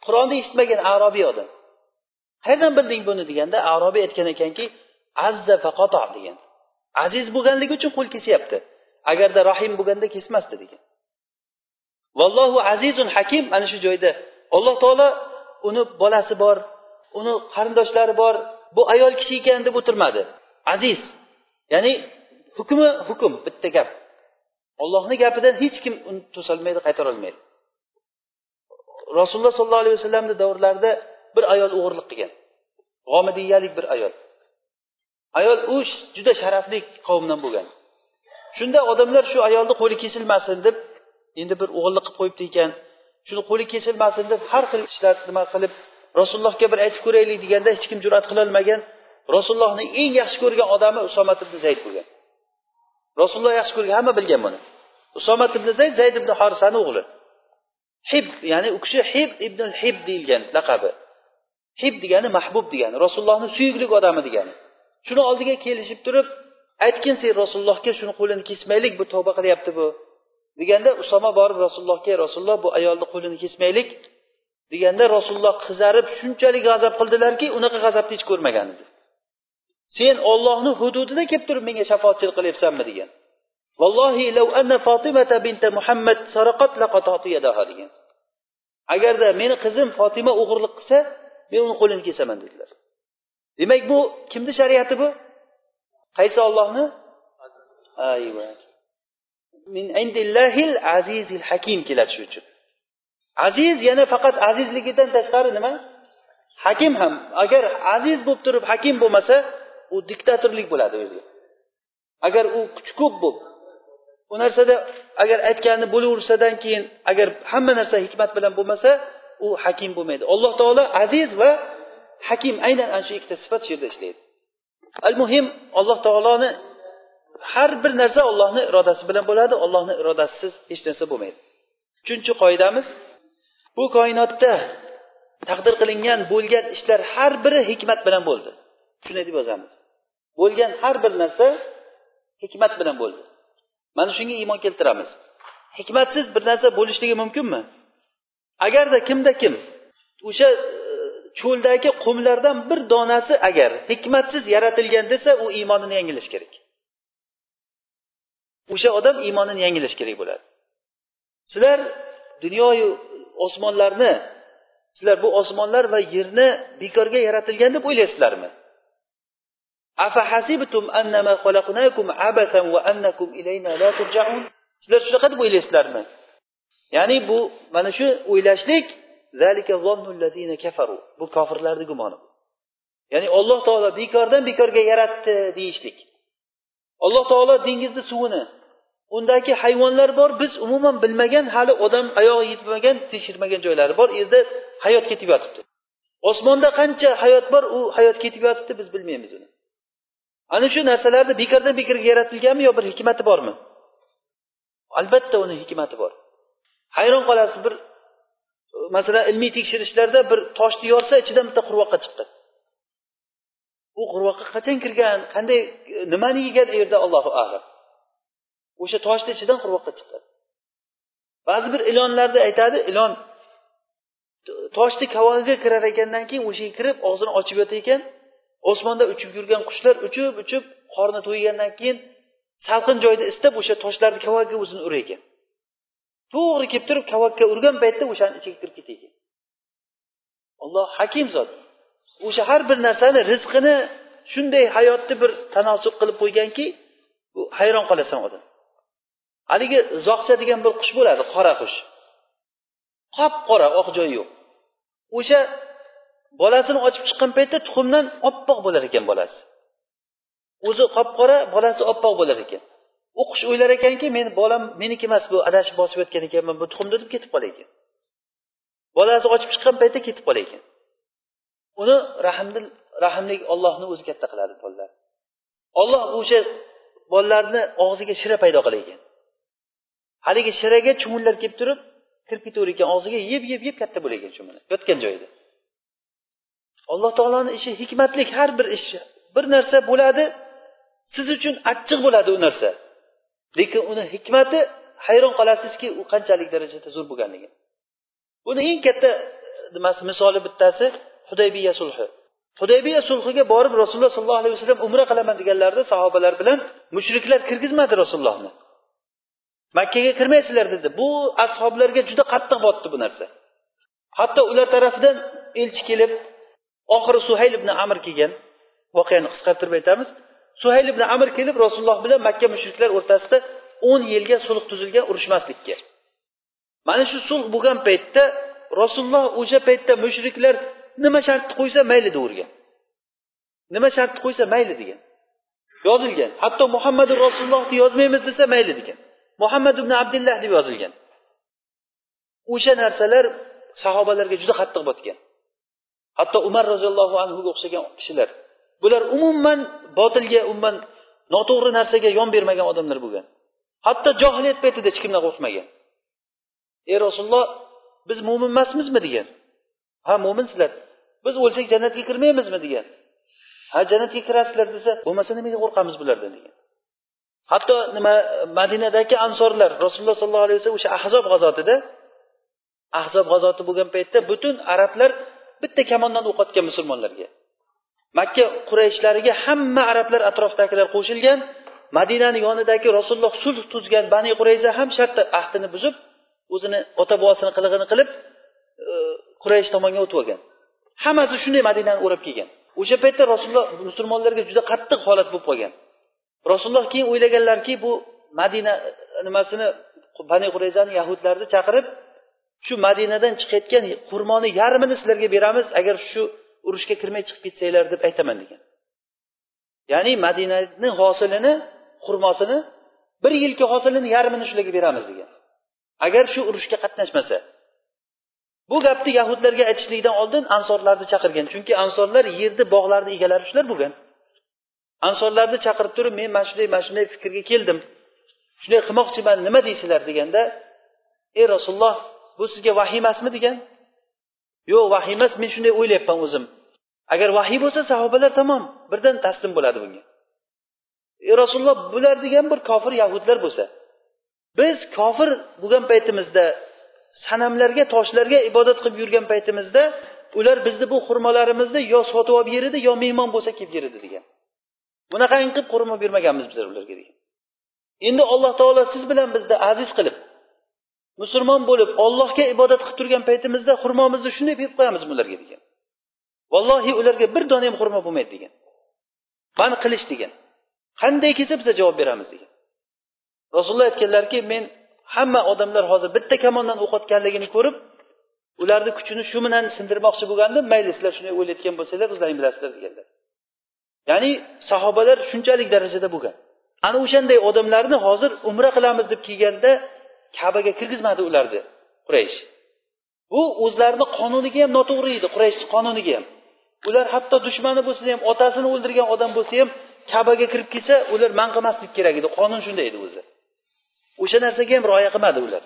Qur'onni eshitmagan arobiy odam. Qayerdan bilding buni deganda arobiy aytgan ekanki azza faqato degan. Aziz bo'lganligi uchun qo'l kesyapti. Agarda rahim bo'lganda kesmasdi degan. Vallohu azizun hakim ana shu joyda. Alloh taolo uni bolasi bor uni qarindoshlari bor bu ayol kishi ekan deb o'tirmadi. Aziz ya'ni hukmi hukm bitta gap. Ollohni gapidan hech kim uni to'solmaydi qaytarolmaydi rasululloh sollallohu alayhi vasallamni davrlarida bir ayol o'g'irlik qilgan. G'omidiyalik bir ayol. Ayol u juda sharafli qavmdan bo'lgan. Shunda odamlar shu ayolni qo'li kesilmasin deb endi bir o'g'irlik qilib qo'yibdi ekan. Shuni qo'li kesilmasin deb har xil ishlar nima qilib rasulullohga bir aytib ko'raylik deganda hech kim jur'at qilolmagan. Rasulullohni eng yaxshi ko'rgan odami usomat ibn zayd bo'lgan. Rasululloh yaxshi ko'rgan hamma bilgan buni. Usomat ibn zayd zayd ibn horisani o'g'li. Hib ya'ni u kishi hib ibn hib deyilgan laqabi. Hib degani mahbub degani rasulullohni suyukli odami degani. Shuni oldiga kelishib turib aytgin sen rasulullohga shuni qo'lini kesmaylik bu tavba qilyapti bu. Deganda usoma borib rasulullohga rasululloh bu ayolni qo'lini kesmaylik deganda rasululloh qizarib shunchalik g'azab qildilarki unaqa g'azabni hech ko'rmagan edi. Sen ollohni hududida kelib turib menga shafoatchilik qilyapsanmi degan. Vallohi law anna fotimata binta muhammad saraqat laqatatu yadaha degan. Agarda meni qizim fotima o'g'irlik qilsa men uni qo'lini kesaman dedilar. Demak bu kimni shariati bu? Qaysi ollohni ayva min indillahil azizil hakim keladi shu uchun. Aziz yana faqat azizligidan tashqari nima? Hakim ham. Agar aziz bo'lib turib hakim bo'lmasa u diktatorlik bo'ladi o'ziga agar u kuchi ko'p bo'lib u narsada agar aytganini bo'laversadan keyin agar hamma narsa hikmat bilan bo'lmasa u hakim bo'lmaydi. Alloh taolo aziz va hakim aynan ana shu ikkita sifat shu yerda ishlaydi. Al muhim alloh taoloni har bir narsa ollohni irodasi bilan bo'ladi ollohni irodasisiz hech narsa bo'lmaydi. Uchinchi qoidamiz bu koinotda taqdir qilingan bo'lgan ishlar har biri hikmat bilan bo'ldi. Shunday deb yozamiz. Bo'lgan har bir narsa hikmat bilan bo'ldi. Mana shunga iymon keltiramiz. Hikmatsiz bir narsa bo'lishligi mumkinmi? Agarda kimda kim o'sha e, cho'ldagi qumlardan bir donasi agar hikmatsiz yaratilgan desa u iymonini yangilash kerak. O'sha odam iymonini yangilash kerak bo'ladi. Sizlar dunyoyu osmonlarni sizlar bu osmonlar va yerni bekorga yaratilgan deb o'ylaysizlarmi? Sizlar shunaqa deb o'ylaysizlarmi? Ya'ni bu mana shu o'ylashlik bu kofirlarni gumoni ya'ni alloh taolo bekordan bekorga yaratdi deyishlik. Alloh taolo dengizni suvini undagi hayvonlar bor biz umuman bilmagan hali odam oyog'i yetmagan tekshirmagan joylari bor yerda hayot ketib yotibdi. Osmonda qancha hayot bor u hayot ketib yotibdi biz bilmaymiz uni. Ana shu narsalarni bekordan bekorga yaratilganmi yo bir hikmati bormi? Albatta uni hikmati bor. Hayron qolasiz bir masalan ilmiy tekshirishlarda bir toshni yorsa ichidan bitta qurvoqqa chiqqan. U qurvoqqa qachon kirgan qanday nimani yegan yerda allohu alam. O'sha toshni ichidan qurvoqqa chiqqan. Ba'zi bir ilonlarda aytadi ilon toshni kavoniga kirar ekandan keyin o'sha yerga kirib og'zini ochib yotar ekan osmonda uchib yurgan qushlar uchib uchib qorni to'ygandan keyin salqin joyda istab o'sha toshlarni kavagiga o'zini urar ekan. To'g'ri kelib turib kavakka urgan paytda o'shani ichiga kirib ketar ekan. Alloh hakim zot o'sha har bir narsani rizqini shunday hayotni bir tanosub qilib qo'yganki bu hayron qolasan odam. Haligi zog'cha degan bir qush bo'ladi qora qush. Qop qora oq joyi yo'q. O'sha bolasini ochib chiqqan paytda tuxumdan oppoq bo'lar ekan bolasi. O'zi qop qora bolasi oppoq bo'lar ekan. U qush o'ylar ekanki meni bolam meniki emas bu adashib bosib o'tgan ekanman bu tuxumni deb ketib qolar ekan. Bolasi ochib chiqqan paytda ketib qolar ekan. Uni rahmdil rahmli ollohni o'zi katta qiladi bolalar. Olloh o'sha bolalarni og'ziga shira paydo qilar ekan. Haligi shiraga chumullar kelib turib kirib ketaver ekan og'ziga yeb yeb yeb katta bo'lar ekan chumuli yotgan joyida. Alloh taoloni ishi hikmatlik har bir ish bir narsa bo'ladi siz uchun achchiq bo'ladi u narsa. Lekin uni hikmati hayron qolasizki u qanchalik darajada zo'r bo'lganligi. Buni eng katta e, nimasi misoli bittasi hudaybiya sulhi. Hudaybiya sulhiga borib rasululloh sollallohu alayhi vasallam umra qilaman deganlarida sahobalar bilan mushriklar kirgizmadi rasulullohni. Makkaga kirmaysizlar dedi. Bu ashoblarga juda qattiq botdi bu narsa. Hatto ular tarafidan elchi kelib oxiri suhayl ibn amir kelgan. Voqeani qisqartirib aytamiz. Suhayl ibn amir kelib rasululloh bilan makka mushriklar o'rtasida o'n yilga sulh tuzilgan urushmaslikka. Mana shu sulh bo'lgan paytda rasululloh o'sha paytda mushriklar nima shartni qo'ysa mayli deyavergan nima shartni qo'ysa mayli degan. Yozilgan. Hatto muhammadu rasulullohni yozmaymiz desa mayli degan. Muhammad ibn abdullah deb yozilgan. O'sha narsalar sahobalarga juda qattiq botgan. Hatto umar roziyallohu anhuga o'xshagan kishilar. Bular umuman botilga umuman noto'g'ri narsaga yon bermagan odamlar bo'lgan. Hatto johiliyat paytida hech kimdan qo'rqmagan. Ey rasululloh biz mo'min emasmizmi degan. Ha mo'minsizlar biz o'lsak jannatga kirmaymizmi degan. Ha jannatga kirasizlar desa bo'lmasa nimaga qo'rqamiz bulardan degan. Hatto nima madinadagi ansorlar rasululloh sollallohu alayhi vasallam o'sha ahzob g'azotida ahzob g'azoti bo'lgan paytda butun arablar bitta kamondan o'q otgan musulmonlarga. Makka qurayshlariga hamma arablar atrofdagilar qo'shilgan madinani yonidagi rasululloh sulh tuzgan bani qurayza ham shartta ahdini buzib o'zini ota bobosini qilig'ini qilib e, quraysh tomonga o'tib olgan. Hammasi shunday madinani o'rab kelgan. O'sha paytda rasululloh musulmonlarga juda qattiq holat bo'lib qolgan. Rasululloh keyin o'ylaganlarki bu madina nimasini bani qurayzani yahudlarni chaqirib shu madinadan chiqayotgan xurmoni yarmini sizlarga beramiz agar shu urushga kirmay chiqib ketsanglar deb aytaman degan. Ya'ni madinani hosilini xurmosini bir yilki hosilini yarmini shularga beramiz degan. Agar shu urushga qatnashmasa. Bu gapni yahudlarga aytishlikdan oldin ansorlarni chaqirgan. Chunki ansorlar yerni bog'larni egalari shular bo'lgan. Ansorlarni chaqirib turib men mana shunday mana shunday fikrga keldim. Shunday qilmoqchiman nima deysizlar deganda ey rasululloh bu sizga vahiy emasmi degan? Yo'q vahiy emas men shunday o'ylayapman o'zim. Agar vahiy bo'lsa sahobalar tamom birdan taslim bo'ladi bunga. E rasululloh bular degan bir kofir yahudlar bo'lsa biz kofir bo'lgan paytimizda sanamlarga toshlarga ibodat qilib yurgan paytimizda ular bizni bu xurmolarimizni yo sotib olib yer edi yo mehmon bo'lsa kelib yer edi degan. Bunaqangi qilib xurmo bermaganmiz bizlar ularga degan. Endi alloh taolo siz bilan bizni aziz qilib musulmon bo'lib ollohga ibodat qilib turgan paytimizda xurmomizni shunday berib qo'yamiz ularga degan. Vallohi ularga bir dona ham xurmo bo'lmaydi degan. Man qilish degan. Qanday kelsa biza javob beramiz degan. Rasululloh aytganlarki men hamma odamlar hozir bitta kamondan o'q otganligini ko'rib ularni kuchini shu bilan sindirmoqchi bo'lgandim. Mayli sizlar shunday o'ylayotgan bo'lsanglar o'zlaring bilasizlar deganlar. Ya'ni sahobalar shunchalik darajada bo'lgan. Ana o'shanday odamlarni hozir umra qilamiz deb kelganda kabaga kirgizmadi ularni quraysh. Bu o'zlarini qonuniga ham noto'g'ri edi quraysh qonuniga ham. Ular hatto dushmani bo'lsa ham otasini o'ldirgan odam bo'lsa ham kabaga kirib kelsa ular man qilmaslik kerak edi. Qonun shunday edi o'zi. O'sha narsaga ham rioya qilmadi ular.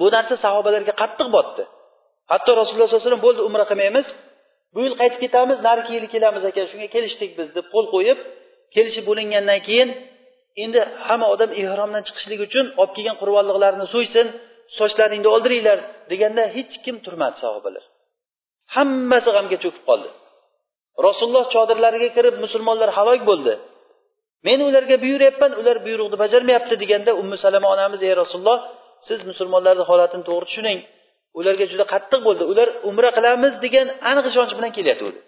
Bu narsa sahobalarga qattiq botdi. Hatto rasululloh sollallohu alayhi vasallam bo'ldi umra qilmaymiz. Bu yil qaytib ketamiz narigi yili kelamiz ekan shunga kelishdik biz deb qo'l qo'yib kelishib bo'lingandan keyin endi hamma odam ehromdan chiqishlik uchun olib kelgan qurbonliqlarini so'ysin sochlaringni oldiringlar deganda hech kim turmadi sahobalar hammasi g'amga cho'kib qoldi. Rasululloh chodirlariga kirib musulmonlar halok bo'ldi. Men ularga buyuryapman ular buyruqni bajarmayapti deganda ummu salama onamiz ey rasululloh siz musulmonlarni holatini to'g'ri tushuning. Ularga juda qattiq bo'ldi. Ular umra qilamiz degan aniq ishonch bilan kelayotgandi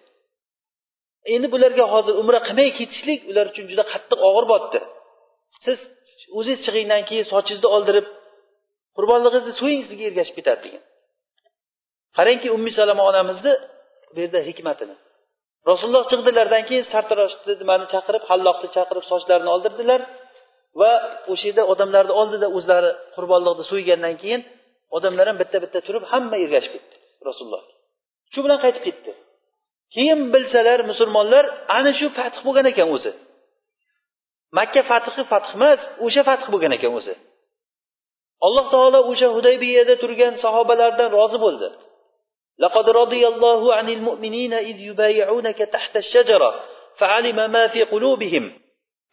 endi bularga hozir umra qilmay ketishlik ular uchun juda qattiq og'ir botdi. Siz o'zingiz chiqingdan keyin sochingizni oldirib qurbonlig'ingizni so'ying sizga ergashib ketadi degan. Qarangki ummi salama onamizni bu yerda hikmatini. Rasululloh chiqdilardan keyin sartaroshni nimani chaqirib halloqni chaqirib sochlarini oldirdilar va o'sha yerda odamlarni oldida o'zlari qurbonliqni so'ygandan keyin odamlar ham bitta bitta turib hamma ergashib ketdi rasululloh. Shu bilan qaytib ketdi. Keyin bilsalar musulmonlar ana shu fath bo'lgan ekan o'zi. makka fathi fath emas o'sha fath bo'lgan ekan o'zi alloh taolo o'sha hudaybiyada turgan sahobalardan rozi bo'ldi لقد رضي الله عن المؤمنين إذ يبايعونك تحت الشجرة فعلم ما في قلوبهم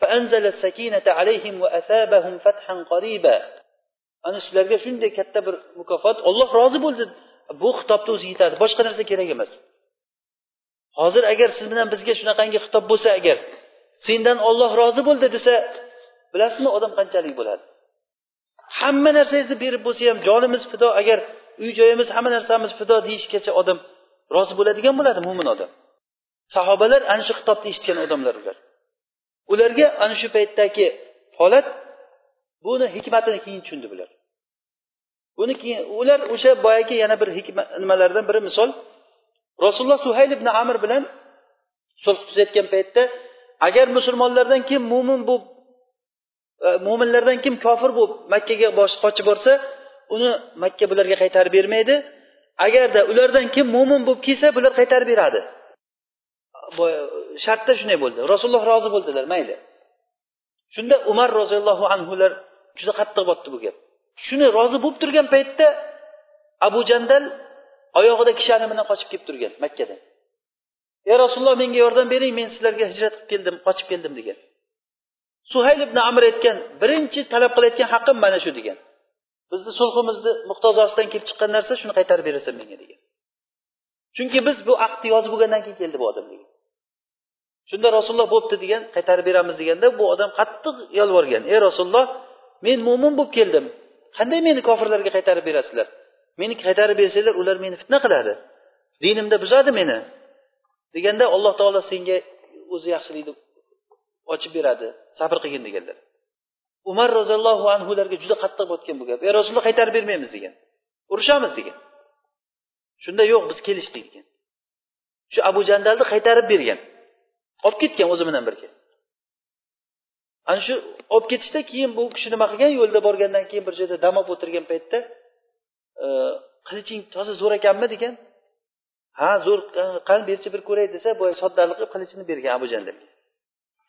فأنزل السكينة عليهم وأثابهم فتحا قريبا ana sizlarga shunday katta bir mukofot olloh rozi bo'ldi bu xitobni o'zi yetadi boshqa narsa kerak emas hozir agar siz bilan bizga shunaqangi xitob bo'lsa agar sendan olloh rozi bo'ldi desa bilasizmi odam qanchalik bo'ladi? Hamma narsangizni berib bo'lsa ham jonimiz fido agar uy joyimiz hamma narsamiz fido deyishgacha odam rozi bo'ladigan bo'ladi mo'min odam. Sahobalar ana shu xitobni eshitgan odamlar ular. Ularga ana shu paytdagi holat buni hikmatini keyin tushundi bular. Buni keyin ular o'sha boyagi yana bir hikmat nimalardan biri misol rasululloh suhayl ibn amir bilan sulh tuzayotgan paytda agar musulmonlardan kim mo'min bo'lib e, mo'minlardan kim kofir bo'lib makkaga qochib borsa uni makka bularga qaytarib bermaydi. Agarda ulardan kim mo'min bo'lib kelsa bular qaytarib beradi. E, shartda shunday bo'ldi. Rasululloh rozi bo'ldilar mayli. Shunda umar roziyallohu anhular juda qattiq botdi bu gap. Shuni rozi bo'lib turgan paytda abu jandal oyog'ida kishani bilan qochib kelib turgan makkadan. Ey rasululloh menga yordam bering men sizlarga hijrat qilib keldim qochib keldim degan. Suhayl ibn amr aytgan birinchi talab qilayotgan haqqim mana shu degan. Bizni sulhimizni muqtazosidan kelib chiqqan narsa shuni qaytarib berasan menga degan. Chunki biz bu aqdni yozib bo'lgandan keyin keldi bu odam degan. Shunda rasululloh bo'pti degan qaytarib beramiz deganda bu odam qattiq yolvorgan. Ey rasululloh men mo'min bo'lib keldim. Qanday meni kofirlarga qaytarib berasizlar? Meni qaytarib bersanglar ular meni fitna qiladi. Dinimda buzadi meni. Deganda alloh taolo senga o'zi yaxshilikni ochib beradi sabr qilgin deganlar. Umar roziyallohu anhularga juda qattiq botgan bu gap. Ey rasululloh qaytarib bermaymiz degan. Urushamiz degan. Shunda yo'q biz kelishdik degan. Shu abu jandalni qaytarib bergan. Olib ketgan o'zi bilan birga. Ana shu olib ketishda keyin bu kishi nima qilgan? Yo'lda borgandan keyin bir joyda dam olib o'tirgan paytda e, qiliching toza zo'r ekanmi degan ha zo'r e, qani berchi bir ko'ray desa boya soddalik qilib qilichini bergan abu jandalga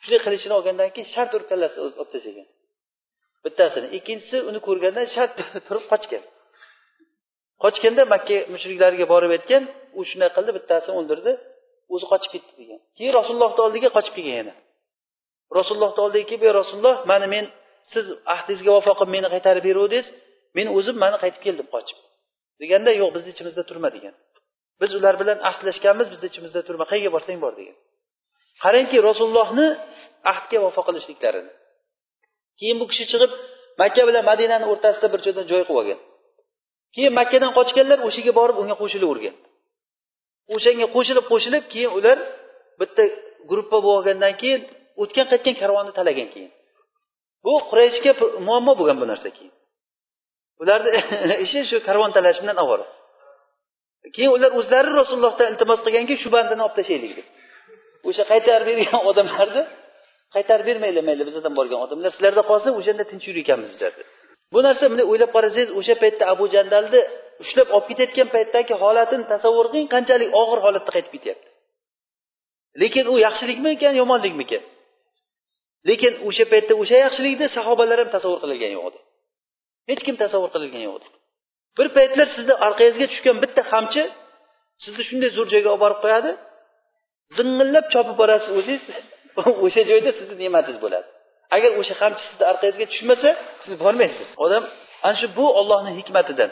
shunday qilichini olgandan keyin shart urib kallasini olib tashlagan bittasini. Ikkinchisi uni ko'rganda shart [LAUGHS] turib qochgan. Qochganda makka mushriklariga borib aytgan u shunday qildi bittasini o'ldirdi o'zi qochib ketdi degan. Keyin rasulullohni oldiga qochib kelgan yana. Rasulullohni oldiga kelib ey rasululloh mana men siz ahdingizga vafo qilib meni qaytarib beruvdingiz men o'zim mana qaytib keldim qochib. Deganda yo'q bizni ichimizda turma degan. Biz ular bilan ahdlashganmiz bizni ichimizda turma qayerga borsang bor degan. Qarangki rasulullohni ahdga vafo qilishliklarini. Keyin bu kishi chiqib makka bilan madinani o'rtasida bir joydan joy qilib olgan. Keyin makkadan qochganlar o'sha yerga borib unga qo'shilavergan o'shanga qo'shilib qo'shilib keyin ular bitta gruppa bo'lib olgandan keyin o'tgan qaytgan karvonni talagan keyin. Bu qurayshga muammo bo'lgan bu narsa keyin. Ularni [LAUGHS] ishi shu karvon talash bilan ovora keyin ular o'zlari rasulullohdan iltimos qilganki shu bandani olib tashlaylik deb. O'sha qaytarib bergan [LAUGHS] odamlarni qaytarib bermanglar mayli bizdan borgan odamlar sizlarda qolsin o'shanda tinch yurar ekanmiz dedi bu narsa bunday o'ylab qarasangiz o'sha paytda abu jandalni ushlab olib ketayotgan paytdagi holatini tasavvur qiling qanchalik og'ir holatda qaytib ketyapti. Lekin u yaxshilikmikan yomonlikmikan lekin o'sha paytda o'sha yaxshilikni sahobalar ham tasavvur qilgan yo'q edi. Hech kim tasavvur qilgan yo'q edi. Bir paytlar sizni orqangizga tushgan bitta qamchi sizni shunday zo'r joyga olib borib qo'yadi. Zing'illab chopib borasiz o'zingiz [LAUGHS] o'sha joyda sizni ne'matingiz bo'ladi. Agar o'sha qamchi sizni orqangizga tushmasa siz bormaysiz. Odam ana shu bu ollohni hikmatidan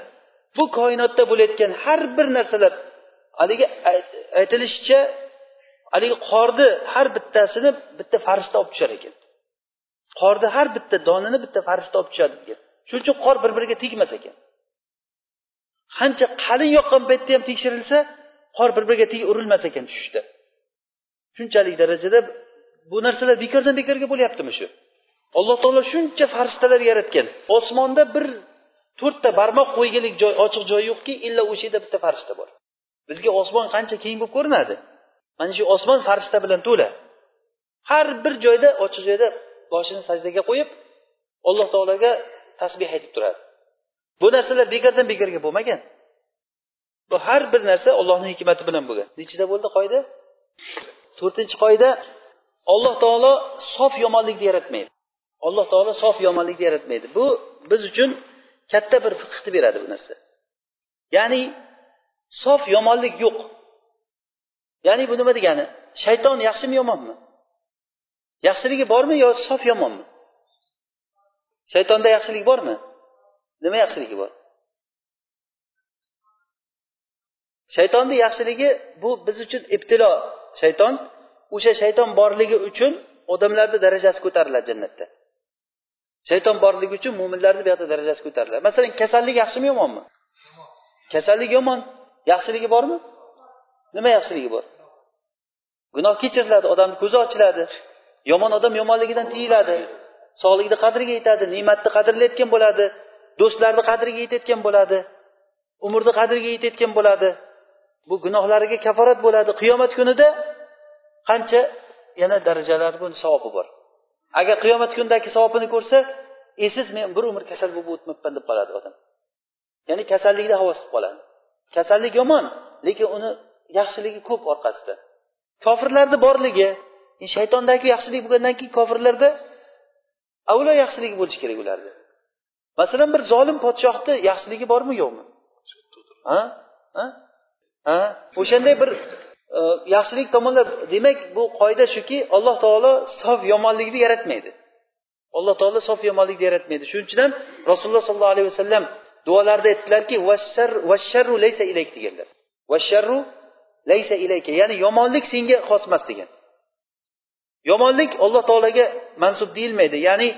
bu koinotda bo'layotgan har bir narsalar haligi aytilishicha haligi qorni har bittasini bitta farishta olib tushar ekan. Qorni har bitta donini bitta farishta olib tushadi degan. Shuning uchun qor bir biriga tegmas ekan. Qancha qalin yoqqan paytda ham tekshirilsa qor bir biriga tegib urilmas ekan tushishda shunchalik darajada bu narsalar bekordan bekorga bo'lyaptimi shu? Alloh taolo shuncha farishtalar yaratgan. Osmonda bir to'rtta barmoq qo'ygalik joy ochiq joy yo'qki illa o'sha yerda bitta farishta bor. Bizga osmon qancha keng bo'lib ko'rinadi? Mana shu osmon farishta bilan to'la. Har bir joyda ochiq joyda boshini sajdaga qo'yib alloh taologa tasbeh aytib turadi. Bu narsalar bekordan bekorga bo'lmagan. Bu har bir narsa ollohni hikmati bilan bo'lgan. Nechida bo'ldi qoida? To'rtinchi qoida alloh taolo sof yomonlikni yaratmaydi. Alloh taolo sof yomonlikni yaratmaydi. Bu biz uchun katta bir fiqhni beradi bu narsa. Ya'ni sof yomonlik yo'q. Ya'ni bu nima degani? Shayton yaxshimi yomonmi? Yaxshiligi bormi yo sof yomonmi? Shaytonda yaxshilik bormi? Nima yaxshiligi bor? Shaytonni yaxshiligi bu biz uchun ibtilo. Shayton o'sha shayton borligi uchun odamlarni darajasi ko'tariladi jannatda. Shayton borligi uchun mo'minlarni bu yoqda darajasi ko'tariladi. Masalan kasallik yaxshimi yomonmi? Kasallik yomon. Yaxshiligi bormi? Nima yaxshiligi bor? Gunoh kechiriladi odamni ko'zi ochiladi. Yomon odam yomonligidan tiyiladi. Sog'likni qadriga yetadi ne'matni qadrlayotgan bo'ladi. Do'stlarni qadriga yetayotgan bo'ladi. Umrni qadriga yetayotgan bo'ladi. Bu gunohlariga kaforat bo'ladi. Qiyomat kunida qancha yana darajalar savobi bor. Agar qiyomat kunidagi savobini ko'rsa esiz men bir umr kasal bo'lib o'tmabman deb qoladi odam. Ya'ni kasallikni havosi qoladi. Kasallik yomon lekin uni yaxshiligi ko'p orqasida. Kofirlarni borligi shaytondagi yaxshilik bo'lgandan keyin kofirlarda avvalo yaxshiligi bo'lishi kerak ularni masalan bir zolim podshohni yaxshiligi bormi? Yo'qmi? Ha? Ha? Ha? O'shanday bir e, yaxshilik tomonlar demak bu qoida shuki alloh taolo sof yomonlikni yaratmaydi. Alloh taolo sof yomonlikni yaratmaydi. Shuning uchun ham rasululloh sollallohu alayhi vasallam duolarida aytdilarki vasharru laysa ilayk deganlar. Vasharru laysa ilayka ya'ni yomonlik senga xos emas degan. Yomonlik alloh taologa mansub deyilmaydi. Ya'ni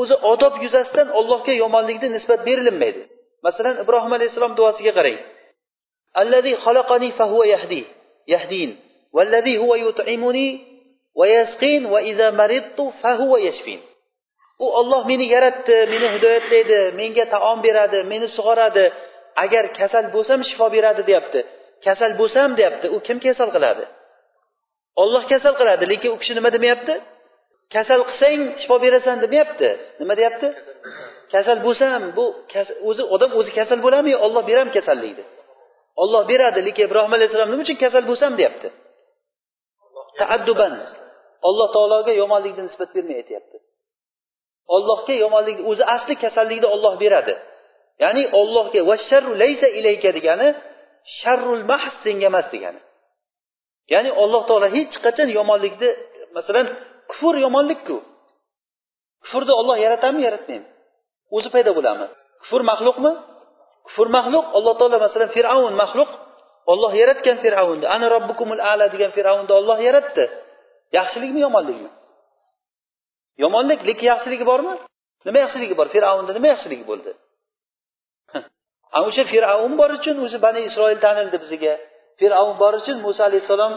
o'zi odob yuzasidan allohga yomonlikni nisbat berilinmaydi. Masalan ibrohim alayhissalom duosiga qarang. Allazi xalaqani fahuva yahdi yahdin. Vallazi huva yut'imuni va yasqin va iza maridtu fahuva yashfin. U olloh meni yaratdi meni hidoyatlaydi menga taom beradi meni sug'oradi. Agar kasal bo'lsam shifo beradi deyapti. Kasal bo'lsam deyapti u kim kasal qiladi? Olloh kasal qiladi lekin u kishi nima demayapti? Kasal qilsang shifo berasan demayapti. Nima deyapti? Kasal bo'lsam bu o'zi odam o'zi kasal bo'ladimi yo olloh beradimi kasallikni olloh beradi lekin ibrohim alayhissalom nima uchun kasal bo'lsam deyapti? Taadduban. Alloh taologa yomonlikni nisbat bermay aytyapti. Ollohga yomonlik o'zi asli kasallikni olloh beradi. Ya'ni ollohga vasharru laysa ilayka degani sharrul mahs senga emas degani. Ya'ni alloh taolo hech qachon yomonlikni masalan kufr yomonlikku. Kufrni olloh yaratadimi yaratmaymi? O'zi paydo bo'ladimi kufr maxluqmi? Kufr maxluq alloh taolo masalan fir'avn maxluq olloh yaratgan fir'avnni ana robbukumul ala degan fir'avnni olloh yaratdi. Yaxshilikmi yomonlikmi? Yomonlik lekin yaxshiligi bormi? Nima yaxshiligi bor? Fir'avnni nima yaxshiligi bo'ldi? [LAUGHS] Ana o'sha fir'avn bor uchun o'zi bani isroil tanildi bizga. Fir'avn bor uchun muso alayhissalom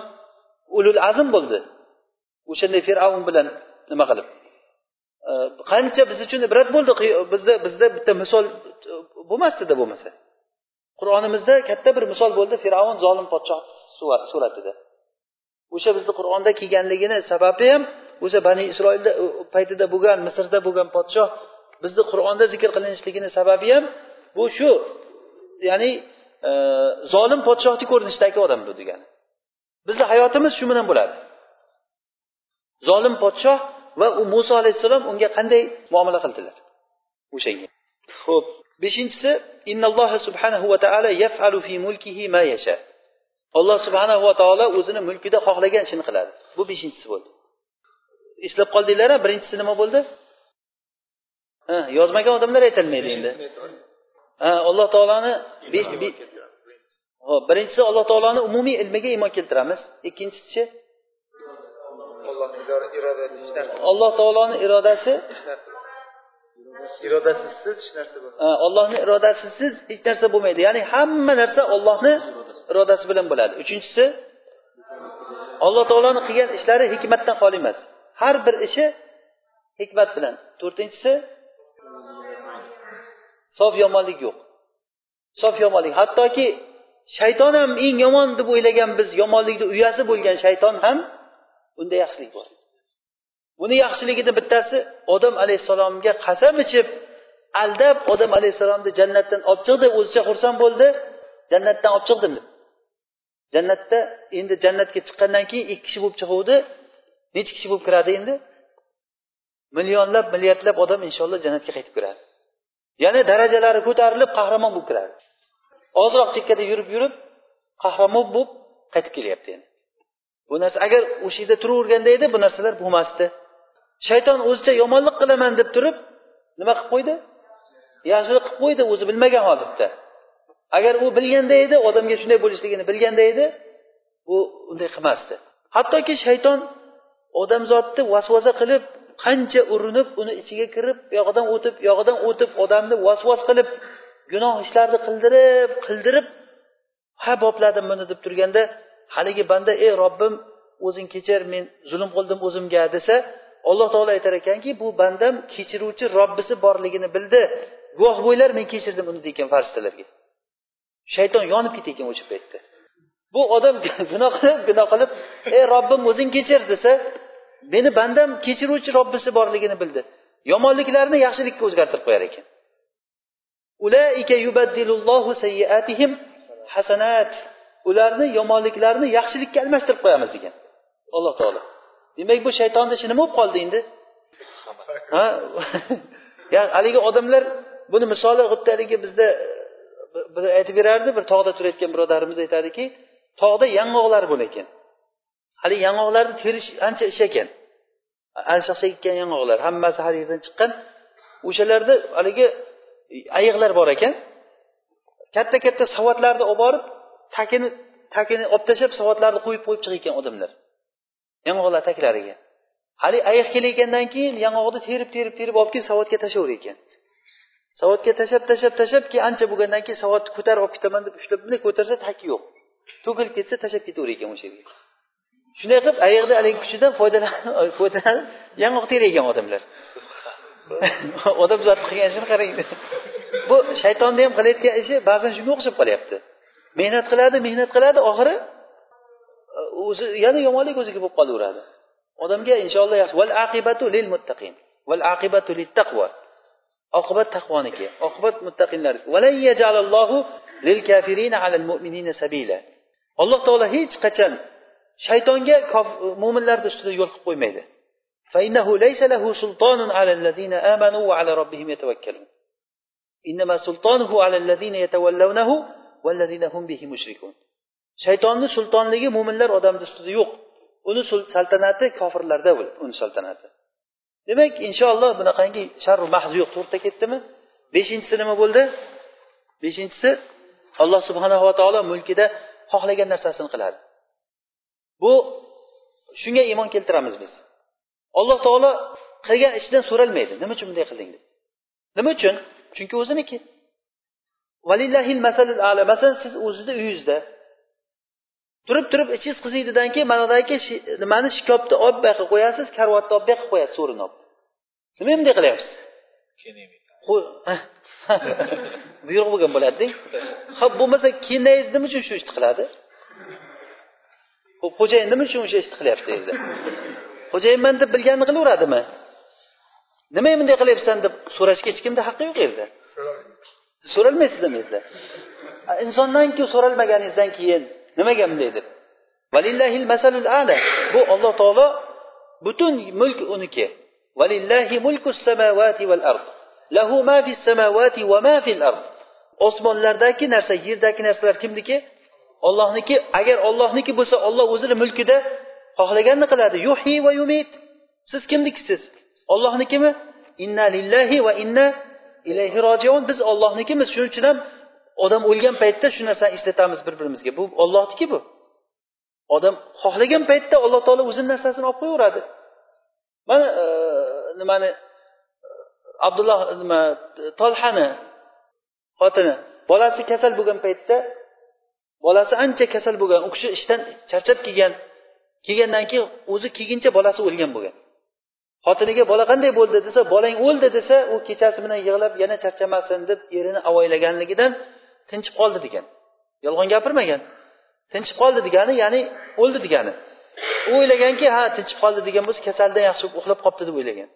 ulul azm bo'ldi. O'shanday fir'avn bilan nima qilib? Qancha biz uchun ibrat bo'ldi bizda bizda bitta misol e, bo'lmasdida bo'lmasa. Qur'onimizda katta bir misol bo'ldi fir'avn zolim podshoh suratida. O'sha bizni qur'onda kelganligini sababi ham o'sha bani isroilda e, paytida bo'lgan misrda bo'lgan podshoh bizni qur'onda zikr qilinishligini sababi ham bu shu ya'ni e, zolim podshohni ko'rinishidagi odam bu degani. Bizni hayotimiz shu bilan bo'ladi. Zolim podshoh va u muso alayhissalom unga qanday muomala qildilar? O'shanga ho'p beshinchisi innalloh subhanahu va taala yafalu fi mulkihi ma yasha. Alloh subhanahu va taolo o'zini mulkida xohlagan ishini qiladi. Bu beshinchisi bo'ldi. Eslab qoldinglar birinchisi nima bo'ldi? Ha yozmagan odamlar aytolmaydi endi. Ha alloh taoloni hop birinchisi alloh taoloni umumiy ilmiga iymon keltiramiz. Ikkinchisi alloh taoloni irodasi irodasisiz hech narsa ollohni irodasisiz hech narsa bo'lmaydi. Ya'ni hamma narsa ollohni irodasi bilan bo'ladi. Uchinchisi alloh taoloni qilgan ishlari hikmatdan xoli emas. Har bir ishi hikmat bilan. To'rtinchisi sof yomonlik yo'q. Sof yomonlik. Hattoki shayton ham eng yomon deb o'ylagan biz yomonlikni uyasi bo'lgan shayton ham unda yaxshilik bor. Buni yaxshiligini bittasi odam alayhissalomga qasam ichib aldab odam alayhissalomni jannatdan olib chiqdi o'zicha xursand bo'ldi. Jannatdan olib chiqdim deb. Jannatda endi jannatga chiqqandan keyin ikki kishi bo'lib chiquvdi. Necha kishi bo'lib kiradi endi? Millionlab milliardlab odam inshaalloh jannatga qaytib kiradi. Yana darajalari ko'tarilib qahramon bo'lib kiradi. Ozroq chekkada yurib yurib qahramon bo'lib qaytib kelyapti endi. Bu narsa agar o'sha yerda turaverganda edi bu narsalar bo'lmasdi. Shayton o'zicha yomonlik qilaman deb turib nima qilib qo'ydi? Yaxshilik qilib qo'ydi o'zi bilmagan holatda. Agar u bilganda edi odamga shunday bo'lishligini bilganda edi u unday qilmasdi. Hattoki shayton odamzodni vasvasa qilib qancha urinib uni ichiga kirib bu yog'idan o'tib bu yog'idan o'tib odamni vasvas qilib gunoh ishlarni qildirib qildirib ha bopladim buni deb turganda haligi banda ey robbim o'zing kechir men zulm qildim o'zimga desa alloh taolo aytar ekanki bu bandam kechiruvchi robbisi borligini bildi. Guvoh bo'linglar men kechirdim uni degan farishtalarga shayton yonib ekan o'sha paytda bu odam [LAUGHS] gunoh qilib gunoh qilib ey robbim o'zing kechir desa meni bandam kechiruvchi robbisi borligini bildi. Yomonliklarni yaxshilikka o'zgartirib qo'yar ekan. Hasanat. Ularni yomonliklarini yaxshilikka almashtirib qo'yamiz degan. Alloh taolo. Demak bu shaytonni ishi nima bo'lib qoldi endi. Ha? [LAUGHS] Ya'ni haligi odamlar buni misoli xuddi haligi bizda bir aytib berardi bir tog'da turayotgan birodarimiz aytadiki tog'da yong'oqlar bor ekan. Haligi yong'oqlarni terish ancha ish ekan. Alshaqcha ekkan yong'oqlar hammasi har chiqqan. O'shalarda haligi ayiqlar bor ekan. Katta katta savatlarni olib borib takini takini olib tashlab savatlarni qo'yib qo'yib chiqayotgan odamlar. Yong'oqlar taklariga haligi ayiq kelayotgandan keyin yong'oqni terib terib terib olib kelib savatga tashlaver ekan. Savatga tashlab tashlab tashlab keyin ancha bo'lgandan keyin savatni ko'tarib olib ketaman deb ushlab bunday ko'tarsa taki yo'q. To'kilib ketsa tashlab ketaver ekan o'sha yerga. Shunday qilib ayiqni haligi kuchidan foydalanib [LAUGHS] foydalanib yong'oq terayotgan odamlar. [LAUGHS] Odam zotni qilgan ishini qarang. Bu shaytonni ham qilayotgan ishi ba'zan shunga o'xshab qolyapti. mehnat qiladi mehnat qiladi oxiri o'zi yana yomonlik o'ziga bo'lib qolaveradi odamga inshaalloh yaxshi val aqibatu lil muttaqin val aqibatu lit taqvo oqibat taqvoniki oqibat muttaqinlar lil kafirina alal mu'minina sabila alloh taolo hech qachon shaytonga mo'minlarni ustida yo'l qilib qo'ymaydi فإنه ليس له سلطان على الذين آمنوا وعلى ربهم يتوكلون إنما سلطانه على الذين يتولونه shaytonni sultonligi mo'minlar odamni ustida yo'q. Uni saltanati kofirlarda uni saltanati. Demak inshaalloh bunaqangi sharru mahz yo'q to'rtta ketdimi? Beshinchisi nima bo'ldi? Beshinchisi alloh subhanava taolo mulkida xohlagan narsasini qiladi. Bu shunga iymon keltiramiz biz. Alloh taolo qilgan ishidan so'ralmaydi. Nima uchun bunday qilding deb? Nima uchun? Chunki o'ziniki. Masalan siz o'zizni uyingizda turib turib ichingiz qiziydidan keyin manodagi nimani shikobni olib buyoqqa qo'yasiz karvotni olib buyoqqa qo'yasiz so'rini olib. Nima bunday qilyapsiz [LAUGHS] buyruq bo'lgan bo'ladida. Ho'p bo'lmasa kelinoyingiz nima uchun shu ishni qiladi xo'jayin nima uchun o'sha ishni qilyapti endi? Xo'jayinman deb bilganini qilaveradimi? Nimaga bunday qilyapsan deb so'rashga hech kimda haqqi yo'q endi. So'ralmaysizmi endi insondanku so'ralmaganingizdan keyin nimaga bunday deb? Valillahil masalul ala. Bu alloh taolo butun mulk uniki. Valillahi mulkus samavati val ard. Lahu ma fis samawati va ma fil ard. Osmonlardagi narsa yerdagi narsalar kimniki? Ollohniki agar ollohniki bo'lsa olloh o'zini mulkida xohlaganini qiladi. Yuhi va yumit. Siz kimnikisiz? Ollohnikimi inna lillahi va inna ilayhi rojiun biz ollohnikimiz shuning uchun ham odam o'lgan paytda shu narsani eslatamiz bir birimizga bu ollohniki bu. Odam xohlagan paytda alloh taolo o'zini narsasini olib qo'yaveradi. Mana e, nimani abdulloh nima tolhani xotini bolasi kasal bo'lgan paytda bolasi ancha kasal bo'lgan u kishi ishdan charchab kelgan kelgandan keyin o'zi kelguncha bolasi o'lgan bo'lgan. Xotiniga bola qanday bo'ldi desa bolang o'ldi desa u kechasi bilan yig'lab yana charchamasin deb erini avaylag'anligidan tinchib qoldi degan. Yolg'on gapirmagan. Tinchib qoldi degani ya'ni o'ldi degani. U o'ylaganki ha tinchib qoldi degan bo'lsa kasaldan yaxshi uxlab qolibdi deb o'ylagan.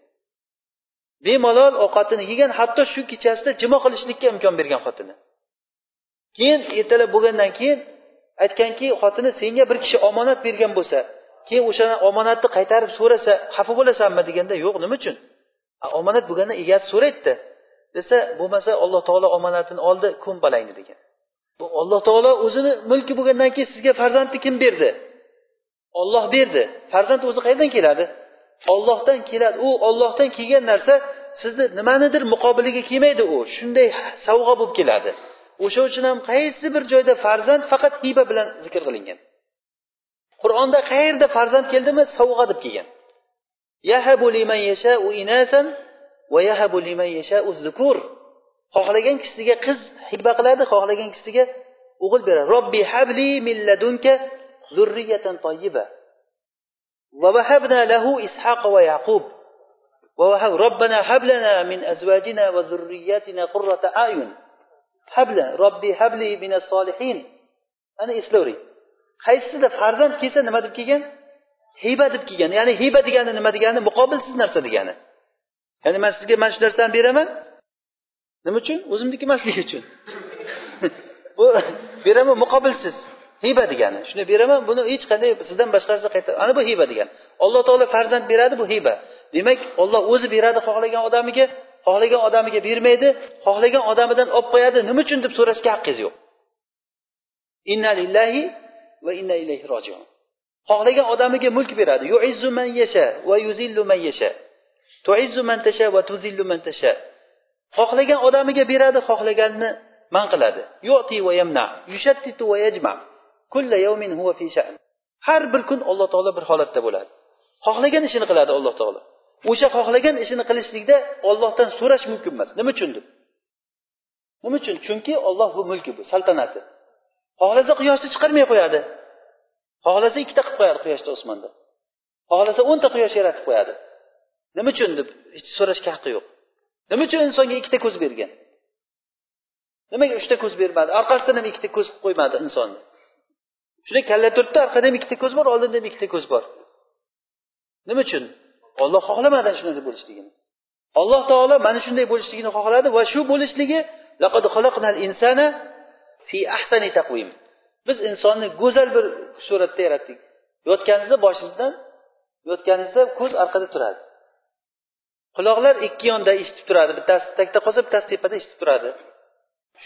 Bemalol ovqatini yegan hatto shu kechasida jimo qilishlikka imkon bergan xotini. Keyin ertalab bo'lgandan keyin aytganki xotini senga bir kishi omonat bergan bo'lsa keyin o'sha omonatni qaytarib so'rasa xafa bo'lasanmi deganda yo'q nima uchun? Omonat bo'lganda egasi so'raydida desa bo'lmasa alloh taolo omonatini oldi ko'm balangni degan. Bu alloh taolo o'zini mulki bo'lgandan keyin sizga farzandni kim berdi? Olloh berdi. Farzand o'zi qayerdan keladi? Ollohdan keladi. U ollohdan kelgan narsa sizni nimanidir muqobiliga kelmaydi u. Shunday sovg'a bo'lib keladi. O'sha uchun ham qaysi bir joyda farzand faqat hiba bilan zikr qilingan? qur'onda qayerda farzand keldimi sovg'a deb kelgan yahabu liman yashau inasan va yahabu liman yashau zukur xohlagan kishisiga qiz hiba qiladi xohlagan kishisiga o'g'il beradi robbi habli min ladunka zurriyatan tayyiba ووهبنا له إسحاق ويعقوب ووهب ربنا هب لنا من أزواجنا وذرياتنا قرة أعين هب لنا ربي هب لي من الصالحين أنا إسلوري qaysisida farzand kelsa nima deb kelgan? Hiba deb kelgan. Ya'ni hiba degani nima degani? Muqobilsiz narsa degani. Ya'ni man sizga mana shu narsani beraman. Nima uchun? O'zimniki emasligi uchun. [LAUGHS] Bu beraman muqobilsiz. Hiba degani. Shuni beraman buni hech qanday sizdan boshqasi qaytar qayta ana bu hiba degani. Alloh taolo farzand beradi bu hiba. Demak olloh o'zi beradi xohlagan odamiga xohlagan odamiga bermaydi xohlagan odamidan olib qo'yadi. Nima uchun deb so'rashga haqqingiz yo'q. Inna lillahi va inna ilayhi rojiun. Xohlagan odamiga mulk beradi. Yuizzu man yasha va yuzillu man yasha. Tuizzu man tasha va tuzillu man tasha. Xohlagan odamiga beradi xohlaganini man qiladi. Yu'ti va yamna. Yushattitu va yajma. Kulla yawmin huwa fi sha'n har bir kun alloh taolo bir holatda bo'ladi. Xohlagan ishini qiladi alloh taolo. O'sha xohlagan ishini qilishlikda ollohdan so'rash mumkin emas. Nima uchun deb nima uchun? Chunki olloh bu mulki bu saltanati. Xohlasa quyoshni chiqarmay qo'yadi. Xohlasa ikkita qilib qo'yadi quyoshni osmonda xohlasa o'nta quyosh yaratib qo'yadi. Nima uchun deb hech so'rashga haqqi yo'q. Nima uchun insonga ikkita ko'z bergan? Nimaga uchta ko'z bermadi? Orqasidan ham ikkita ko'z qilib qo'ymadi insonni shunday kalla turibdi orqada ham ikkita ko'z bor oldinda ham ikkita ko'z bor. Nima uchun? Olloh xohlamadi shunday bo'lishligini. Alloh taolo mana shunday bo'lishligini xohladi va shu bo'lishligi biz insonni go'zal bir suratda yaratdik. Yotganingizda boshingizdan yotganingizda ko'z orqada turadi. Quloqlar ikki yonda eshitib turadi. Bittasi tagda qolsa bittasi tepada eshitib turadi.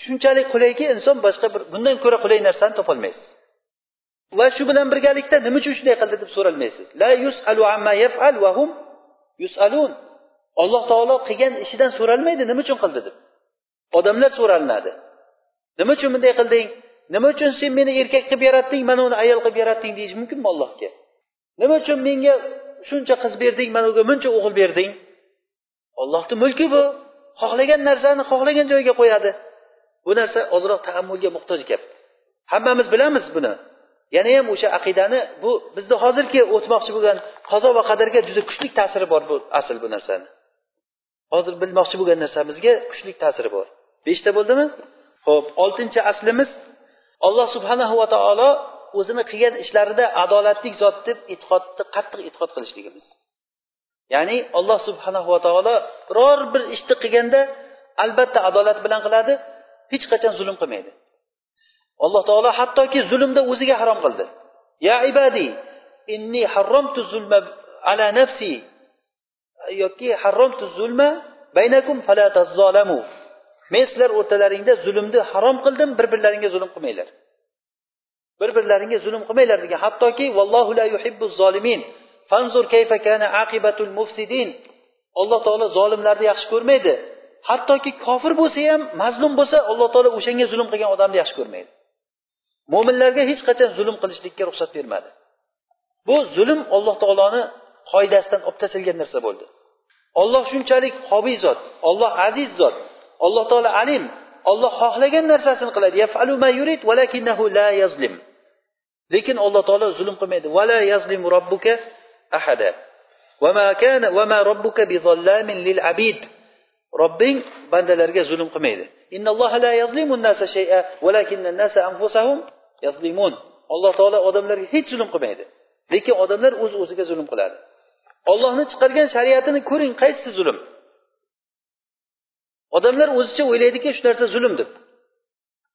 Shunchalik qulayki inson boshqa bir bundan ko'ra qulay narsani topolmaysiz. Va shu bilan birgalikda nima uchun shunday qildi deb so'ralmaysiz. La yusalu amma yafal va hum yusalun. Alloh taolo qilgan ishidan so'ralmaydi nima uchun qildi deb. Odamlar so'ralinadi nima uchun bunday qilding? Nima uchun sen meni erkak qilib yaratding mana uni ayol qilib yaratding deyish mumkinmi allohga? Nima uchun menga shuncha qiz berding mana unga buncha o'g'il berding? Ollohni mulki bu. Xohlagan narsani xohlagan joyga qo'yadi. Bu narsa ozroq taammulga muhtoj gap. Hammamiz bilamiz buni. Yana ham o'sha aqidani bu bizni hozirgi o'tmoqchi bo'lgan qazo va qadarga juda kuchli ta'siri bor bu asl bu narsani. Hozir bilmoqchi bo'lgan narsamizga kuchli ta'siri bor. Beshta bo'ldimi? Ho'p oltinchi aslimiz alloh subhanahu va taolo o'zini qilgan ishlarida adolatli zot deb e'tiqodni qattiq e'tiqod qilishligimiz. Ya'ni alloh subhanahu va taolo biror bir ishni qilganda albatta adolat bilan qiladi hech qachon zulm qilmaydi. Alloh taolo hattoki zulmni o'ziga harom qildi. Ya ibadi inni harromtu zulma ala nafsi yoki harromtu zulma baynakum fala tazzolamu men sizlar o'rtalaringda zulmni harom qildim bir birlaringga zulm qilmanglar. Bir birlaringga zulm qilmanglar degan. Hattoki vallohu la yuhibbu zolimin. Fanzur kayfa kana aqibatul mufsidin. Alloh taolo zolimlarni yaxshi ko'rmaydi. Hattoki kofir bo'lsa ham mazlum bo'lsa alloh taolo o'shanga zulm qilgan odamni yaxshi ko'rmaydi. Mo'minlarga hech qachon zulm qilishlikka ruxsat bermadi. Bu zulm alloh taoloni qoidasidan olib tashlangan narsa bo'ldi. Olloh shunchalik hobiy zot olloh aziz zot. Alloh taolo alim. Olloh xohlagan narsasini qiladi. Lekin alloh taolo zulm qilmaydi. Vala yazlimu robbuka ahada. Robbing bandalarga zulm qilmaydi. Alloh taolo odamlarga hech zulm qilmaydi. Lekin odamlar o'z o'ziga zulm qiladi. Ollohni chiqargan shariatini ko'ring qaysisi zulm? Odamlar o'zicha o'ylaydiki shu narsa zulm deb.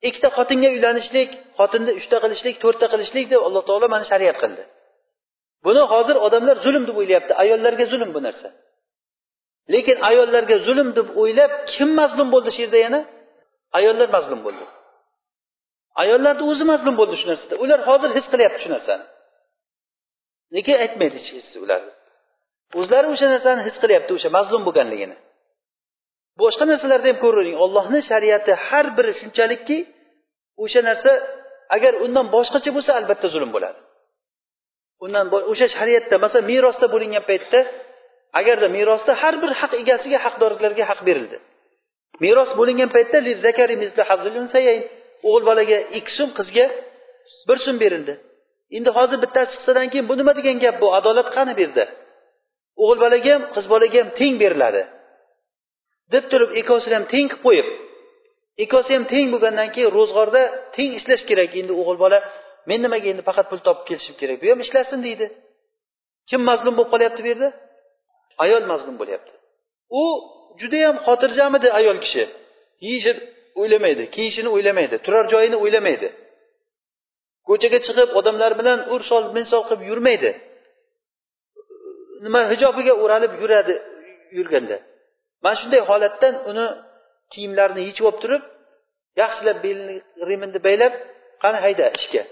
Ikkita xotinga uylanishlik xotinni uchta qilishlik to'rtta qilishlik deb alloh taolo mana shariat qildi. Buni hozir odamlar zulm deb o'ylayapti ayollarga zulm bu narsa. Lekin ayollarga zulm deb o'ylab kim mazlum bo'ldi shu yerda yana? Ayollar mazlum bo'ldi. Ayollarni o'zi mazlum bo'ldi shu narsada. Ular hozir his qilyapti shu narsani. Nega aytmaydi hech ularni o'zlari o'sha narsani his qilyapti o'sha mazlum bo'lganligini. Boshqa narsalarda ham ko'ravering ollohni shariati har biri shunchalikki o'sha narsa agar undan boshqacha bo'lsa albatta zulm bo'ladi. Undan o'sha shariatda masalan merosda bo'lingan paytda agarda merosda har bir haq egasiga haqdorlarga haq berildi. Meros bo'lingan paytda o'g'il bolaga ikki so'm qizga bir so'm berildi. Endi hozir bittasi chiqsadan keyin bu nima degan gap? Bu adolat qani bu yerda o'g'il bolaga ham qiz bolaga ham teng beriladi. Deb turib ikkovsini ham teng qilib qo'yib ikkovsi ham teng bo'lgandan keyin ro'zg'orda teng ishlash kerak. Endi o'g'il bola men nimaga endi faqat pul topib kelishim kerak? Bu ham ishlasin deydi. Kim mazlum bo'lib qolyapti bu yerda? Ayol mazlum bo'lyapti. U judayam xotirjam edi ayol kishi. Yeyishini o'ylamaydi kiyishini o'ylamaydi turar joyini o'ylamaydi. Ko'chaga chiqib odamlar bilan ur sol min qilib yurmaydi. Nima hijobiga o'ralib yuradi yurganda. Mana shunday holatdan uni kiyimlarini yechib olib turib yaxshilab belini reminni baylab qani hayda ishga.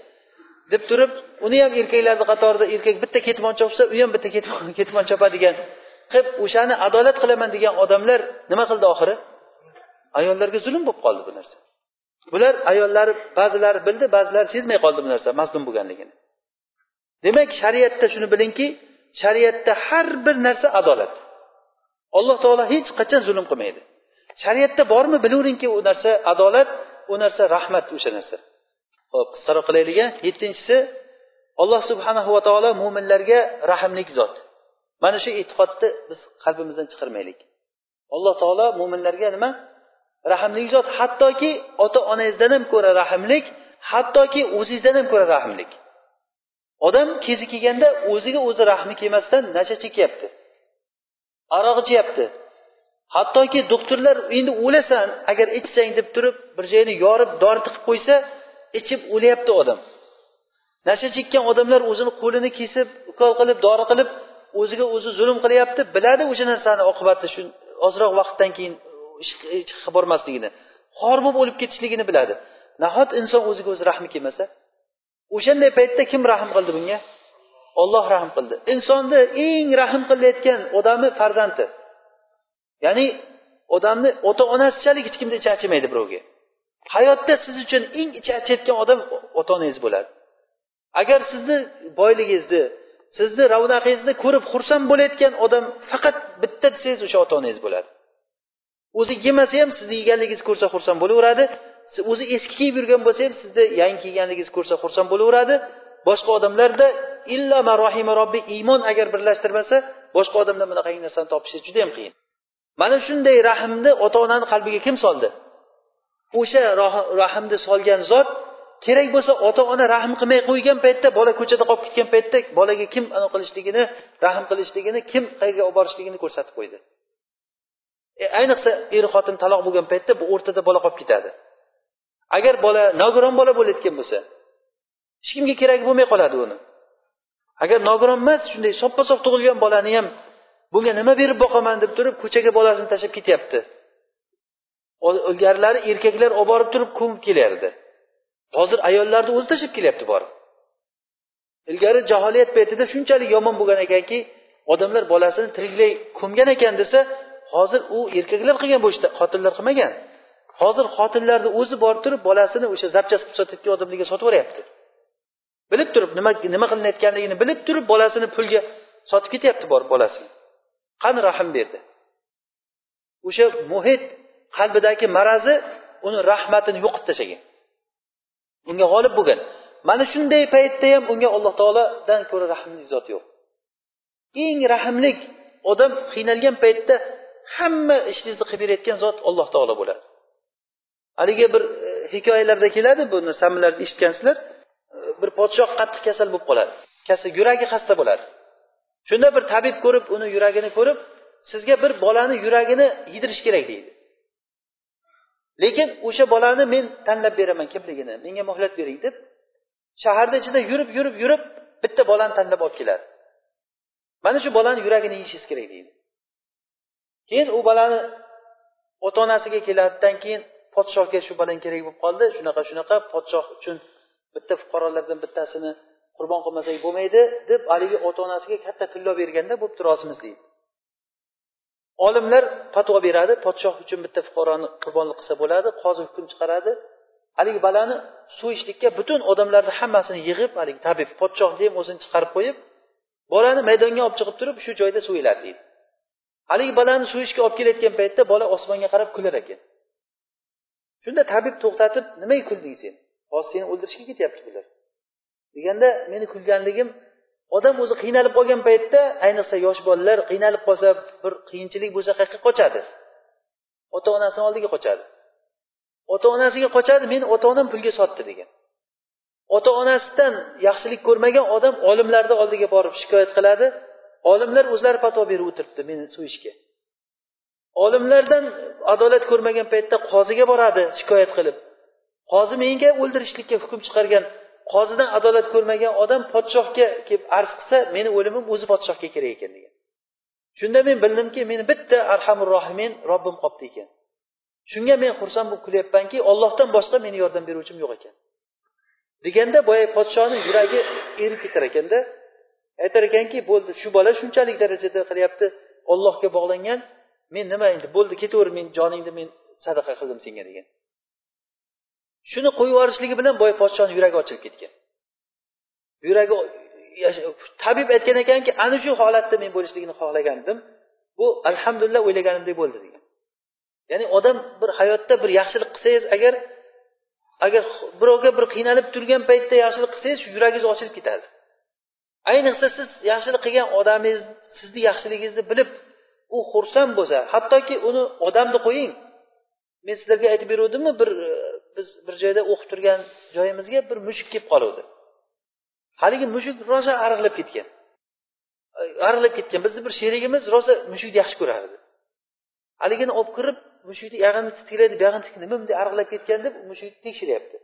Deb turib uni ham erkaklarni qatorida erkak bitta ketmon chopsa u ham bitta ketmon [LAUGHS] chopadigan. Qilib o'shani adolat qilaman degan odamlar nima qildi oxiri? Ayollarga zulm bo'lib qoldi bu narsa. Bular ayollari ba'zilari bildi ba'zilari sezmay qoldi bu narsa mazlum bo'lganligini. Demak shariatda shuni bilingki shariatda har bir narsa adolat. Alloh taolo hech qachon zulm qilmaydi. Shariatda bormi bilaveringki u narsa adolat u narsa rahmat o'sha narsa. Ho'p qisqaroq qilaylik yettinchisi alloh subhanahu va taolo mo'minlarga rahmlik zot. Mana shu e'tiqodni biz qalbimizdan chiqarmaylik. Alloh taolo mo'minlarga nima? Rahmli zot. Hattoki ota onangizdan ham ko'ra rahmlik hattoki o'zingizdan ham ko'ra rahmlik. Odam kezi kelganda o'ziga o'zi rahmi kelmasdan nasha chekyapti. Aroq ichyapti hattoki doktorlar endi o'lasan agar ichsang deb turib bir joyini yorib dori tiqib qo'ysa ichib o'lyapti odam. Nasha chekkan odamlar o'zini qo'lini kesib ukol qilib dori qilib o'ziga o'zi zulm qilyapti biladi o'sha narsani oqibati shu ozroq vaqtdan keyin chiqib bormasligini. Xor bo'lib o'lib ketishligini biladi. Nahot inson o'ziga o'zi rahmi kelmasa? O'shanday paytda kim rahm qildi bunga? Olloh rahm qildi. Insonni eng rahm qilayotgan odami farzandi. Ya'ni odamni ota onasichalik hech kimda ichi achimaydi birovga. Hayotda siz uchun eng ichi achiyotgan odam ota onangiz bo'ladi. Agar sizni boyligingizni sizni ravnaqingizni ko'rib xursand bo'layotgan odam faqat bitta desangiz o'sha ota onangiz bo'ladi. O'zi yemasa ham sizni yeganligingizni ko'rsa xursand bo'laveradi. O'zi eski kiyib yurgan bo'lsa ham sizni yangi kiyganligingizni ko'rsa xursand bo'laveradi. Boshqa odamlarda illa marohima robbi iymon agar birlashtirmasa boshqa odamda bunaqangi narsani topishi juda yam qiyin. Mana shunday rahmni ota onani qalbiga kim soldi? O'sha rahmni solgan zot kerak bo'lsa ota ona rahm qilmay qo'ygan paytda bola ko'chada qolib ketgan paytda bolaga kim anaqa qilishligini rahm qilishligini kim qayerga olib borishligini ko'rsatib qo'ydi. E, ayniqsa er xotin taloq bo'lgan paytda bu o'rtada bola qolib ketadi. Agar bola nogiron bola bo'layotgan bo'lsa hech kimga keragi bo'lmay qoladi uni. Agar nogiron emas shunday soppa sog' tug'ilgan bolani ham bunga nima berib boqaman? deb turib ko'chaga bolasini tashlab ketyapti. Ilgarilari erkaklar olib borib turib ko'mib kelardi. Hozir ayollarni o'zi tashlab kelyapti borib ilgari jaholiyat paytida shunchalik yomon bo'lgan ekanki odamlar bolasini tiriklay ko'mgan ekan desa hozir u erkaklar qilgan bu ishni xotinlar qilmagan. Hozir xotinlarni o'zi borib turib bolasini o'sha zapchast qilib sotayotgan odamlarga sotib yuboryapti bilib turib nima nima qilinayotganligini bilib turib bolasini pulga sotib ketyapti borib bolasini qani rahm berdi? O'sha muhit qalbidagi marazi uni rahmatini yo'qib tashlagan. Unga g'olib bo'lgan. Mana shunday paytda ham unga alloh taolodan ko'ra rahmli zot yo'q. Eng rahmlik odam qiynalgan paytda hamma ishingizni qilib berayotgan zot alloh taolo bo'ladi. Haligi bir e, hikoyalarda keladi buni narsalarni eshitgansizlar. Э, bir podshoh qattiq kasal bo'lib qoladi. Kasal yuragi xasta bo'ladi. Shunda bir tabib ko'rib uni yuragini ko'rib sizga bir bolani yuragini yedirish kerak deydi. Lekin o'sha bolani men tanlab beraman kimligini menga muhlat bering deb shaharni ichida yurib yurib yurib bitta bolani tanlab olib keladi. Mana shu bolani yuragini yeyishingiz kerak deydi. Keyin u bolani ota onasiga keladidan keyin podshohga shu bolang kerak bo'lib qoldi. Shunaqa shunaqa podshoh uchun bitta fuqarolardan bittasini qurbon qilmasak bo'lmaydi deb haligi ota onasiga katta tillo berganda bo'pti rozimiz deydi. Olimlar fatvo beradi podshoh uchun bitta fuqaroni qurbonlik qilsa bo'ladi qozi hukm chiqaradi. Haligi balani so'yishlikka butun odamlarni hammasini yig'ib haligi tabib podshohni ham o'zini chiqarib qo'yib bolani maydonga olib chiqib turib shu joyda so'yiladi deydi. Haligi balani so'yishga olib kelayotgan paytda bola osmonga qarab kular ekan. Shunda tabib to'xtatib nimaga kulding sen? Hozir seni o'ldirishga ketyapti bular. Deganda meni kulganligim odam o'zi qiynalib qolgan paytda ayniqsa yosh bolalar qiynalib qolsa bir qiyinchilik bo'lsa qayerga qochadi? Ota onasini oldiga qochadi. Ota onasiga qochadi meni ota onam pulga sotdi degan. Ota onasidan yaxshilik ko'rmagan odam olimlarni oldiga borib shikoyat qiladi. Olimlar o'zlari fatvo berib o'tiribdi meni so'yishga olimlardan adolat ko'rmagan paytda qoziga boradi shikoyat qilib. Qozi menga o'ldirishlikka hukm chiqargan qozidan adolat ko'rmagan odam podshohga kelib arz qilsa meni o'limim o'zi podshohga kerak ekan degan. Shunda men bildimki meni bitta arhamur rohimin robbim qolibdi ekan. Shunga men xursand bo'lib kulyapmanki ollohdan boshqa meni yordam beruvchim yo'q ekan. Deganda boya podshohni yuragi erib ketar ekanda aytar ekanki bo'ldi shu bola shunchalik darajada qilyapti ollohga bog'langan men nima endi bo'ldi ketaver men joningni men sadaqa qildim senga degan. Shuni qo'yib yuborishligi bilan boya podshoni yuragi ochilib ketgan. Yuragi tabib aytgan ekanki ana shu holatda men bo'lishligini xohlagandim. Bu alhamdulillah o'ylaganimdek bo'ldi degan. Ya'ni odam bir hayotda bir yaxshilik qilsangiz agar agar birovga bir qiynalib turgan paytda yaxshilik qilsangiz shu yuragingiz ochilib ketadi ayniqsa siz yaxshilik qilgan odamingiz sizni yaxshiligingizni bilib u xursand bo'lsa hattoki uni odamni qo'ying. Men sizlarga aytib beruvdimmi bir biz bir joyda o'qib turgan joyimizga bir mushuk kelib qoluvdi. Haligi mushuk rosa ariqlab ketgan. Ariqlab ketgan. Bizni bir sherigimiz rosa mushukni yaxshi ko'rardi. Haligini olib kirib mushukni yog'ini titkiladi buyog'ini nima bunday ariqlab ketgan deb mushukni tekshiryapti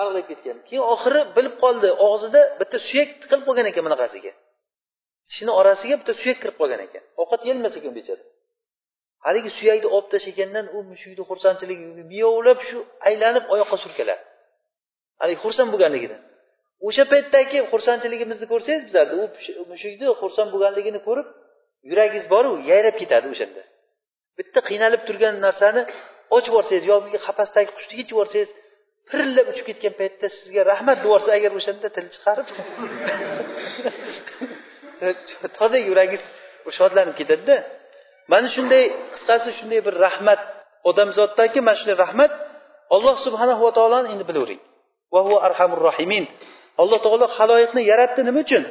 ariqlab ketgan. Keyin oxiri bilib qoldi og'zida bitta suyak tiqilib qolgan ekan bunaqasiga. Tishini orasiga bitta suyak kirib qolgan ekan. Ovqat yeyolmas ekan bechora haligi suyakni olib tashlagandan u mushukni xursandchiligi miyovlab shu aylanib oyoqqa surkaladi haligi xursand bo'lganligidan o'sha paytdagi xursandchiligimizni ko'rsangiz bizlarni u mushukni xursand bo'lganligini ko'rib yuragingiz boru yayrab ketadi o'shanda. Bitta qiynalib turgan narsani ochib yuborsangiz yoki qafasdagi qushni yechib yuborsangiz pirillab uchib ketgan paytda sizga rahmat deb yuborsa agar o'shanda til chiqarib [LAUGHS] toza yuragingiz shodlanib ketadida. Mana shunday qisqasi shunday bir rahmat. Odamzoddagi mana shunday rahmat alloh subhanahu va taoloni endi bilavering arhamur rohimin. Alloh taolo haloyiqni yaratdi nima uchun?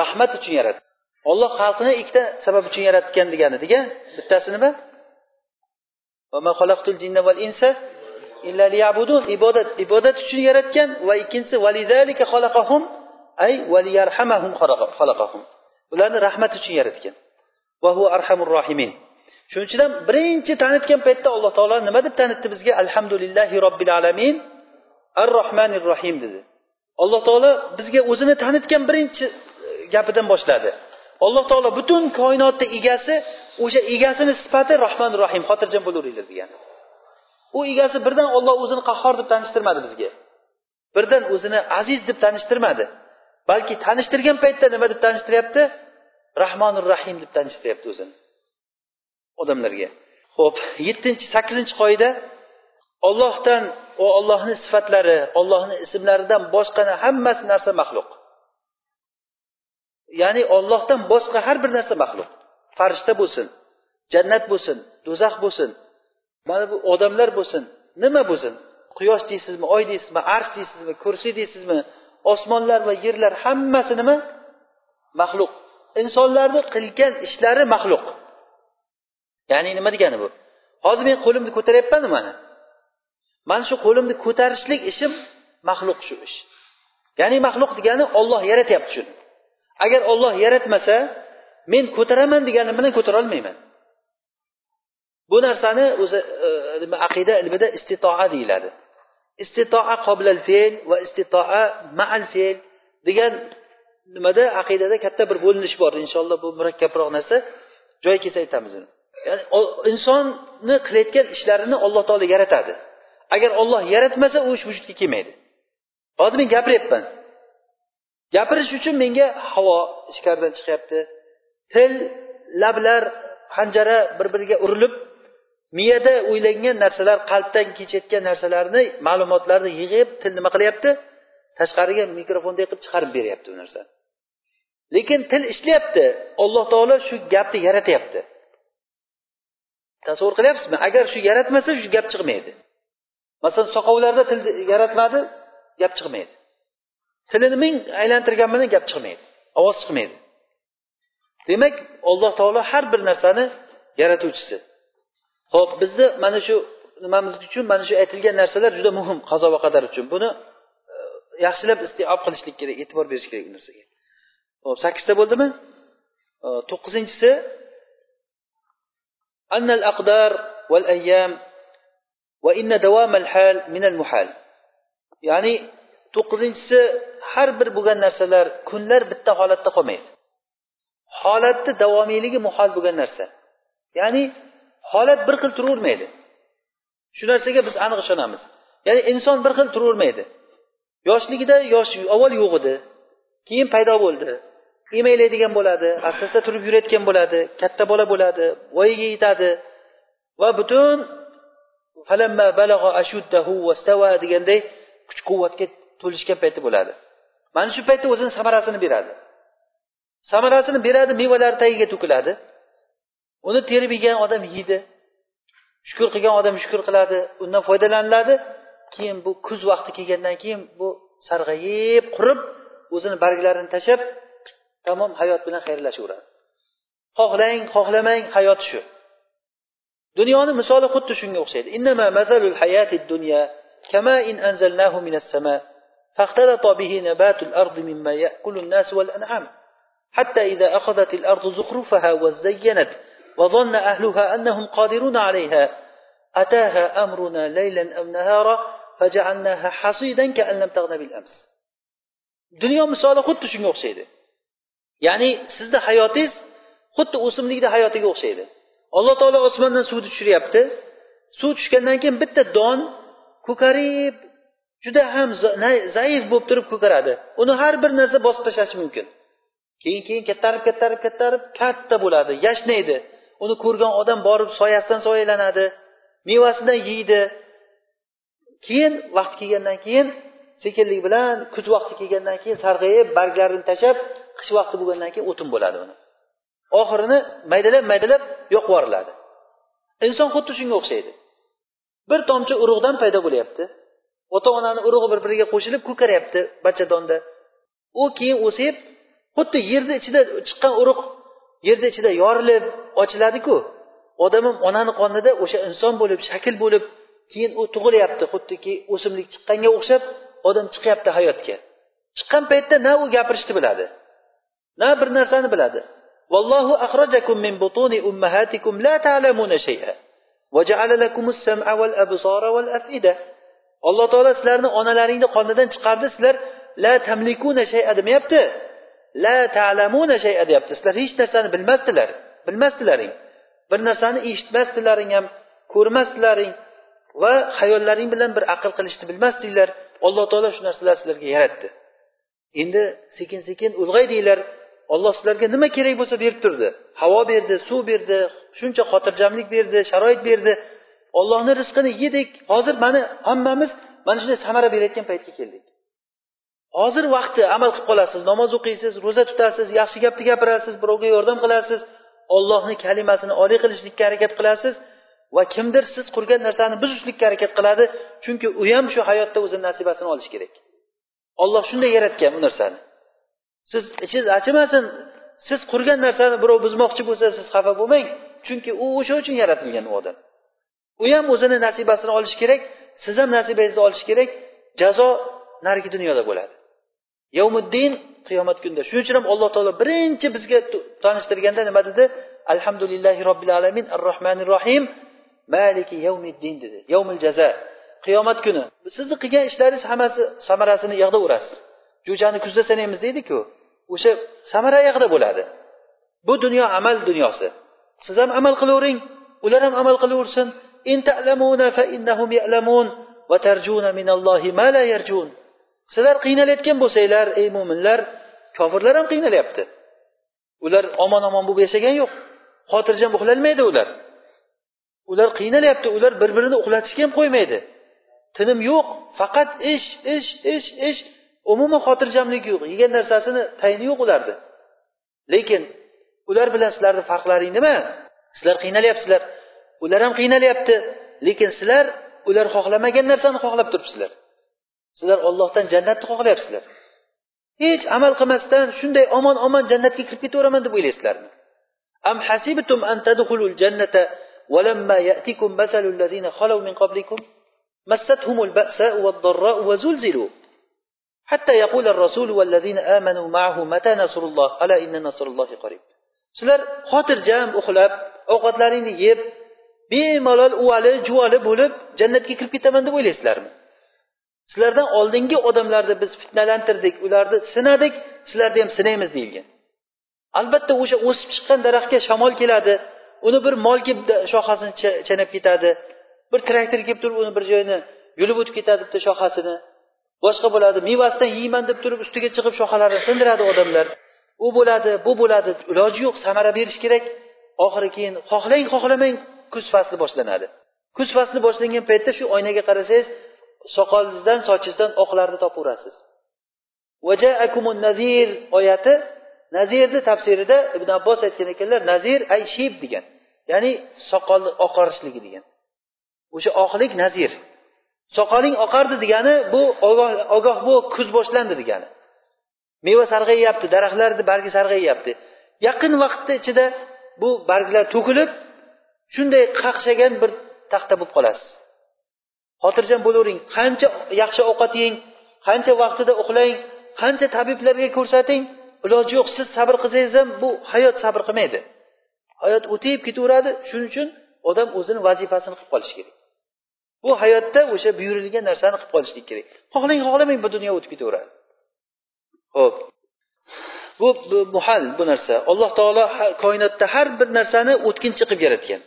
Rahmat uchun yaratdi. Olloh xalqni ikkita sabab uchun yaratgan deganidiga bittasi nima? Ibodat ibodat uchun yaratgan va ikkinchisi ularni rahmat uchun yaratgan. Arhamur rohimin. Shuning uchun ham birinchi tanitgan paytda alloh taolo nima deb tanitdi bizga? Alhamdulillahi robbil alamin ar rohmanir rohim dedi. Alloh taolo bizga o'zini tanitgan birinchi e, gapidan boshladi. Alloh taolo butun koinotni egasi o'sha egasini sifati rohmanir rohim xotirjam bo'laveringlar degan u egasi birdan olloh o'zini qahhor deb tanishtirmadi bizga. Birdan o'zini aziz deb tanishtirmadi. Balki tanishtirgan paytda nima deb tanishtiryapti? Rahmonir rahim deb tanishtiryapti o'zini. Odamlarga. Ho'p yettinchi sakkizinchi qoida ollohdan va ollohni sifatlari ollohni ismlaridan boshqani hammasi narsa maxluq. Ya'ni ollohdan boshqa har bir narsa maxluq. Farishta bo'lsin jannat bo'lsin do'zax bo'lsin mana bu odamlar bo'lsin nima bo'lsin? Quyosh deysizmi oy deysizmi arsh deysizmi kursiy deysizmi osmonlar va yerlar hammasi nima? Maxluq. Insonlarni qilgan ishlari maxluq. Ya'ni nima degani bu? Hozir men qo'limni ko'taryapmanu mana mana shu qo'limni ko'tarishlik ishim maxluq shu ish. Ya'ni maxluq degani olloh yaratyapti shuni. Agar olloh yaratmasa men ko'taraman deganim bilan ko'tara olmayman? Bu narsani o'zi e, nima aqida ilmida istitoa deyiladi. Istitoa qoblal fe'l va istitoa maal fe'l degan nimada? Aqidada katta bir bo'linish bor. Inshaalloh bu murakkabroq narsa. Joyi kelsa aytamiz uni. Ya'ni insonni qilayotgan ishlarini alloh taolo yaratadi. Agar olloh yaratmasa u ish vujudga kelmaydi. Hozir men gapiryapman. Gapirish uchun menga havo ichkaridan chiqyapti. Til lablar panjara bir biriga urilib miyada o'ylangan narsalar qalbdan kechayotgan narsalarni ma'lumotlarni yig'ib til nima qilyapti? Tashqariga mikrofonday qilib chiqarib beryapti u narsani lekin til ishlayapti. Alloh taolo shu gapni yaratyapti tasavvur qilyapsizmi? Agar shu yaratmasa shu gap chiqmaydi. Masalan soqovlarda til yaratmadi gap chiqmaydi. Tilini ming aylantirgan bilan gap chiqmaydi. Ovoz chiqmaydi. Demak alloh taolo har bir narsani yaratuvchisi. Ho'p bizni mana shu nimamiz uchun mana shu aytilgan narsalar juda muhim qazo va qadar uchun. Buni e, yaxshilab istiob qilishlik kerak e'tibor berish kerak bu narsaga. ho'p sakkizta bo'ldimi to'qqizinchisi أن الأقدار والأيام وإن دوام الحال من المحال ya'ni to'qqizinchisi har bir bo'lgan narsalar kunlar bitta holatda qolmaydi holatni davomiyligi muhol bo'lgan narsa ya'ni holat bir xil turavermaydi shu narsaga biz aniq ishonamiz ya'ni inson bir xil turavermaydi yoshligida yosh avval yo'q edi keyin paydo bo'ldi Emaylaydigan bo'ladi asta asta turib yurayotgan bo'ladi katta bola bo'ladi voyaga yetadi. Va butun deganday kuch quvvatga to'lishgan payti bo'ladi. Mana shu paytda o'zini samarasini beradi. Samarasini beradi mevalari tagiga to'kiladi. Uni terib yegan odam yeydi shukur qilgan odam shukur qiladi undan foydalaniladi. Keyin bu kuz vaqti kelgandan keyin bu sarg'ayib qurib o'zini barglarini tashlab tamom hayot bilan xayrlashaveradi xohlang xohlamang hayot shu dunyoni misoli xuddi shunga o'xshaydi فاختلط به نبات الأرض مما يأكل الناس والأنعام حتى إذا أخذت الأرض زخرفها وزينت وظن أهلها أنهم قادرون عليها أتاها أمرنا ليلا أو نهارا فجعلناها حصيدا كأن لم تغن بالأمس dunyo misoli xuddi shunga o'xshaydi Ya'ni sizni hayotingiz xuddi o'simlikni hayotiga o'xshaydi. Alloh taolo osmondan suvni tushiryapti. Suv tushgandan keyin bitta don ko'karib juda ham zaif bo'lib turib ko'karadi. Uni har bir narsa bosib tashlashi mumkin. Keyin keyin kattarib kattarib kattarib katta bo'ladi. Yashnaydi uni ko'rgan odam borib soyasidan soyalanadi mevasidan yeydi. Keyin vaqt kelgandan keyin sekinlik bilan kuz vaqti kelgandan keyin sarg'ayib barglarini tashlab qish vaqti bo'lgandan keyin o'tin bo'ladi uni. Oxirini maydalab maydalab yoqib yuboriladi. Inson xuddi shunga o'xshaydi. Bir tomchi urug'dan paydo bo'lyapti. Ota onani urug'i bir biriga qo'shilib ko'karyapti bachadonda. U keyin o'sib xuddi yerni ichida chiqqan urug' yerni ichida yorilib ochiladiku. Odam ham onani qonida o'sha inson bo'lib shakl bo'lib keyin u tug'ilyapti. Xuddiki o'simlik chiqqanga o'xshab odam chiqyapti hayotga. Chiqqan paytda na u gapirishni biladi na bir narsani biladi. Vallohu axrajakum min butuni ummahatikum la ta'lamuna shay'a va ja'ala lakumus sam'a wal absara wal afida. Alloh taolo sizlarni onalaringni qonidan chiqardi sizlar la tamlikuna shay'a demayapti. La ta'lamuna shay'a deyapti. Sizlar hech narsani bilmasdilar bilmasdilaring. Bir narsani eshitmasdilaring ham ko'rmasdilaring va hayollaring bilan bir aql qilishni bilmasdinglar. Alloh taolo shu narsalarni sizlarga yaratdi. Endi sekin sekin ulg'aydinglar. Olloh sizlarga nima kerak bo'lsa berib turdi. Havo berdi suv berdi shuncha xotirjamlik berdi sharoit berdi. Ollohni rizqini yedik. Hozir mana hammamiz mana shunday samara berayotgan paytga keldik. Hozir vaqti amal qilib qolasiz namoz o'qiysiz ro'za tutasiz yaxshi gapni gapirasiz birovga yordam qilasiz ollohni kalimasini oliy qilishlikka harakat qilasiz. Va kimdir siz qurgan narsani buzishlikka harakat qiladi chunki u ham shu hayotda o'zini nasibasini olishi kerak. Olloh shunday yaratgan bu narsani. Siz ichingiz achimasin siz qurgan narsani birov buzmoqchi bo'lsa siz xafa bo'lmang chunki u o'sha uchun yaratilgan u odam. U ham o'zini nasibasini olishi kerak siz ham nasibangizni olish kerak jazo narigi dunyoda bo'ladi. Yovmiddin qiyomat kunida. Shuning uchun ham alloh taolo birinchi bizga tanishtirganda nima dedi? Alhamdulillahi robbil alamin ar rohmanir rohim maliki yavmiddin dedi. Yavmil jaza. Qiyomat kuni. Sizni qilgan ishlaringiz hammasi samarasini yig'da urasiz. Jo'jani kuzda sanaymiz deydiku o'sha samara yog'da bo'ladi. Bu dunyo amal dunyosi. Siz ham amal qilavering ular ham amal qilaversin. Sizlar qiynalayotgan bo'lsanglar ey mo'minlar kofirlar ham qiynalyapti ular omon omon bo'lib yashagan yo'q. Xotirjam uxlolmaydi ular. Ular qiynalyapti ular bir birini uxlatishga ham qo'ymaydi. Tinim yo'q faqat ish ish ish ish. Umuman xotirjamlik yo'q yegan narsasini tayini yo'q ularni. Lekin ular bilan sizlarni farqlaring nima? Sizlar qiynalyapsizlar. Ular ham qiynalyapti lekin sizlar ular xohlamagan narsani xohlab turibsizlar. Sizlar ollohdan jannatni xohlayapsizlar. Hech amal qilmasdan shunday omon omon jannatga kirib ketaveraman deb o'ylaysizlarmi? Am hasibtum an tadkhulul jannata ولما يأتكم مثل الذين خلوا من قبلكم مستهم البأساء والضراء وزلزلوا حتى يقول الرسول والذين آمنوا معه متى نصر الله ألا إن نصر الله قريب sizlar xotirjam uxlab ovqatlaringni yeb bemalol uvali juvali bo'lib jannatga kirib ketaman deb o'ylaysizlarmi sizlardan oldingi odamlarni biz fitnalantirdik ularni sinadik sizlarni ham sinaymiz deyilgan albatta o'sha o'sib chiqqan daraxtga shamol keladi uni bir mol kelib shoxasini chanab ketadi. Bir traktor kelib turib uni bir joyini yulib o'tib ketadi bitta shoxasini boshqa bo'ladi mevasidan yeyman deb turib ustiga chiqib shoxalarini sindiradi odamlar. U bo'ladi bu bo'ladi iloji yo'q samara berish kerak. Oxiri keyin xohlang xohlamang kuz fasli boshlanadi. Kuz fasli boshlangan paytda shu oynaga qarasangiz soqolingizdan sochingizdan oqlarni topaverasiz nazir oyati nazirni tafsirida ibn abbos aytgan ekanlar nazir ay shib degan. Ya'ni soqolni oqarishligi degan. O'sha oqlik nazir. Soqoling oqardi degani bu ogoh bu kuz boshlandi degani. Meva sarg'ayyapti daraxtlarni bargi sarg'ayyapti yaqin vaqtni ichida bu barglar to'kilib shunday qaqshagan bir taxta bo'lib qolasiz. Xotirjam bo'lavering qancha yaxshi ovqat yeng qancha vaqtida uxlang qancha tabiblarga ko'rsating iloji yo'q siz sabr qilsangiz ham bu hayot sabr qilmaydi. Hayot o'tib ketaveradi shuning uchun odam o'zini vazifasini qilib qolishi kerak. Bu hayotda o'sha buyurilgan narsani qilib qolishlik kerak. Xohlang xohlamang bu dunyo o'tib ketaveradi. Ho'p bu, muhal bu narsa. Alloh taolo koinotda har bir narsani o'tkinchi qilib yaratgan.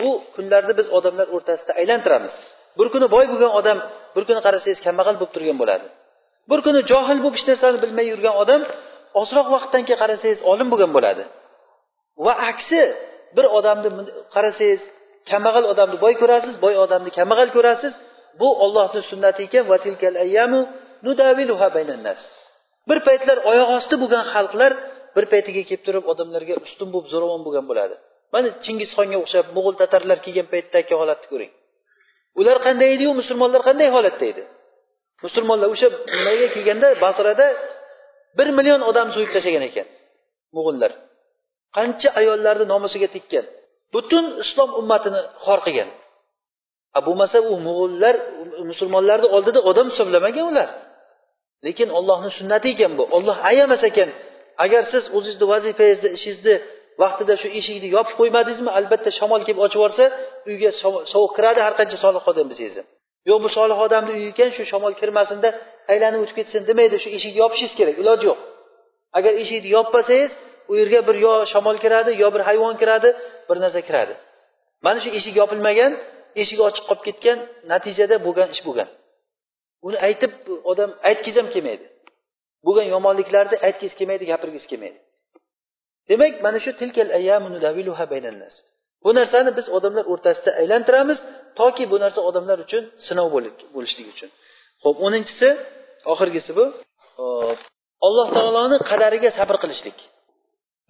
Bu kunlarni biz odamlar o'rtasida aylantiramiz. Bir kuni boy bo'lgan odam bir kuni qarasangiz kambag'al bo'lib turgan bo'ladi. Bir kuni johil bo'lib hech narsani bilmay yurgan odam ozroq vaqtdan keyin qarasangiz olim bo'lgan bo'ladi. Va aksi bir odamni qarasangiz kambag'al odamni boy ko'rasiz boy odamni kambag'al ko'rasiz. Bu ollohni sunnati ekan. Bir paytlar oyoq osti bo'lgan xalqlar bir paytiga kelib turib odamlarga ustun bo'lib zo'ravon bo'lgan bo'ladi. Mana chingizxonga o'xshab mo'g'ul tatarlar kelgan paytdagi holatni ko'ring. Ular qanday ediyu? Musulmonlar qanday holatda edi? Musulmonlar o'sha nimaga kelganda basrada bir million odam so'yib tashlagan ekan mo'g'ullar. Qancha ayollarni nomusiga tekkan. Butun islom ummatini xor qilgan. Bo'lmasa u mo'g'ullar musulmonlarni oldida odam hisoblamagan ular. Lekin ollohni sunnati ekan bu. Olloh ayamas ekan agar siz o'zingizni vazifangizni ishingizni vaqtida shu eshikni yopib qo'ymadingizmi albatta shamol kelib ochib yuborsa uyga sovuq kiradi har qancha soliq odam bo'lsangiz ham yo'q bu solih odamni uyi ekan shu shamol kirmasinda aylanib o'tib ketsin demaydi shu eshikni yopishingiz kerak iloji yo'q. Agar eshikni yopmasangiz u yerga bir yo shamol kiradi yo bir hayvon kiradi bir narsa kiradi. Mana shu eshik yopilmagan eshik ochiq qolib ketgan natijada bo'lgan ish bo'lgan. Uni aytib odam aytgisi ham kelmaydi. Bo'lgan yomonliklarni aytgisi kelmaydi gapirgisi kelmaydi. Demak mana shu tilkal bu narsani biz odamlar o'rtasida aylantiramiz toki bu narsa odamlar uchun sinov bo'lishligi uchun. Ho'p o'ninchisi oxirgisi bu. Alloh taoloni qadariga sabr qilishlik.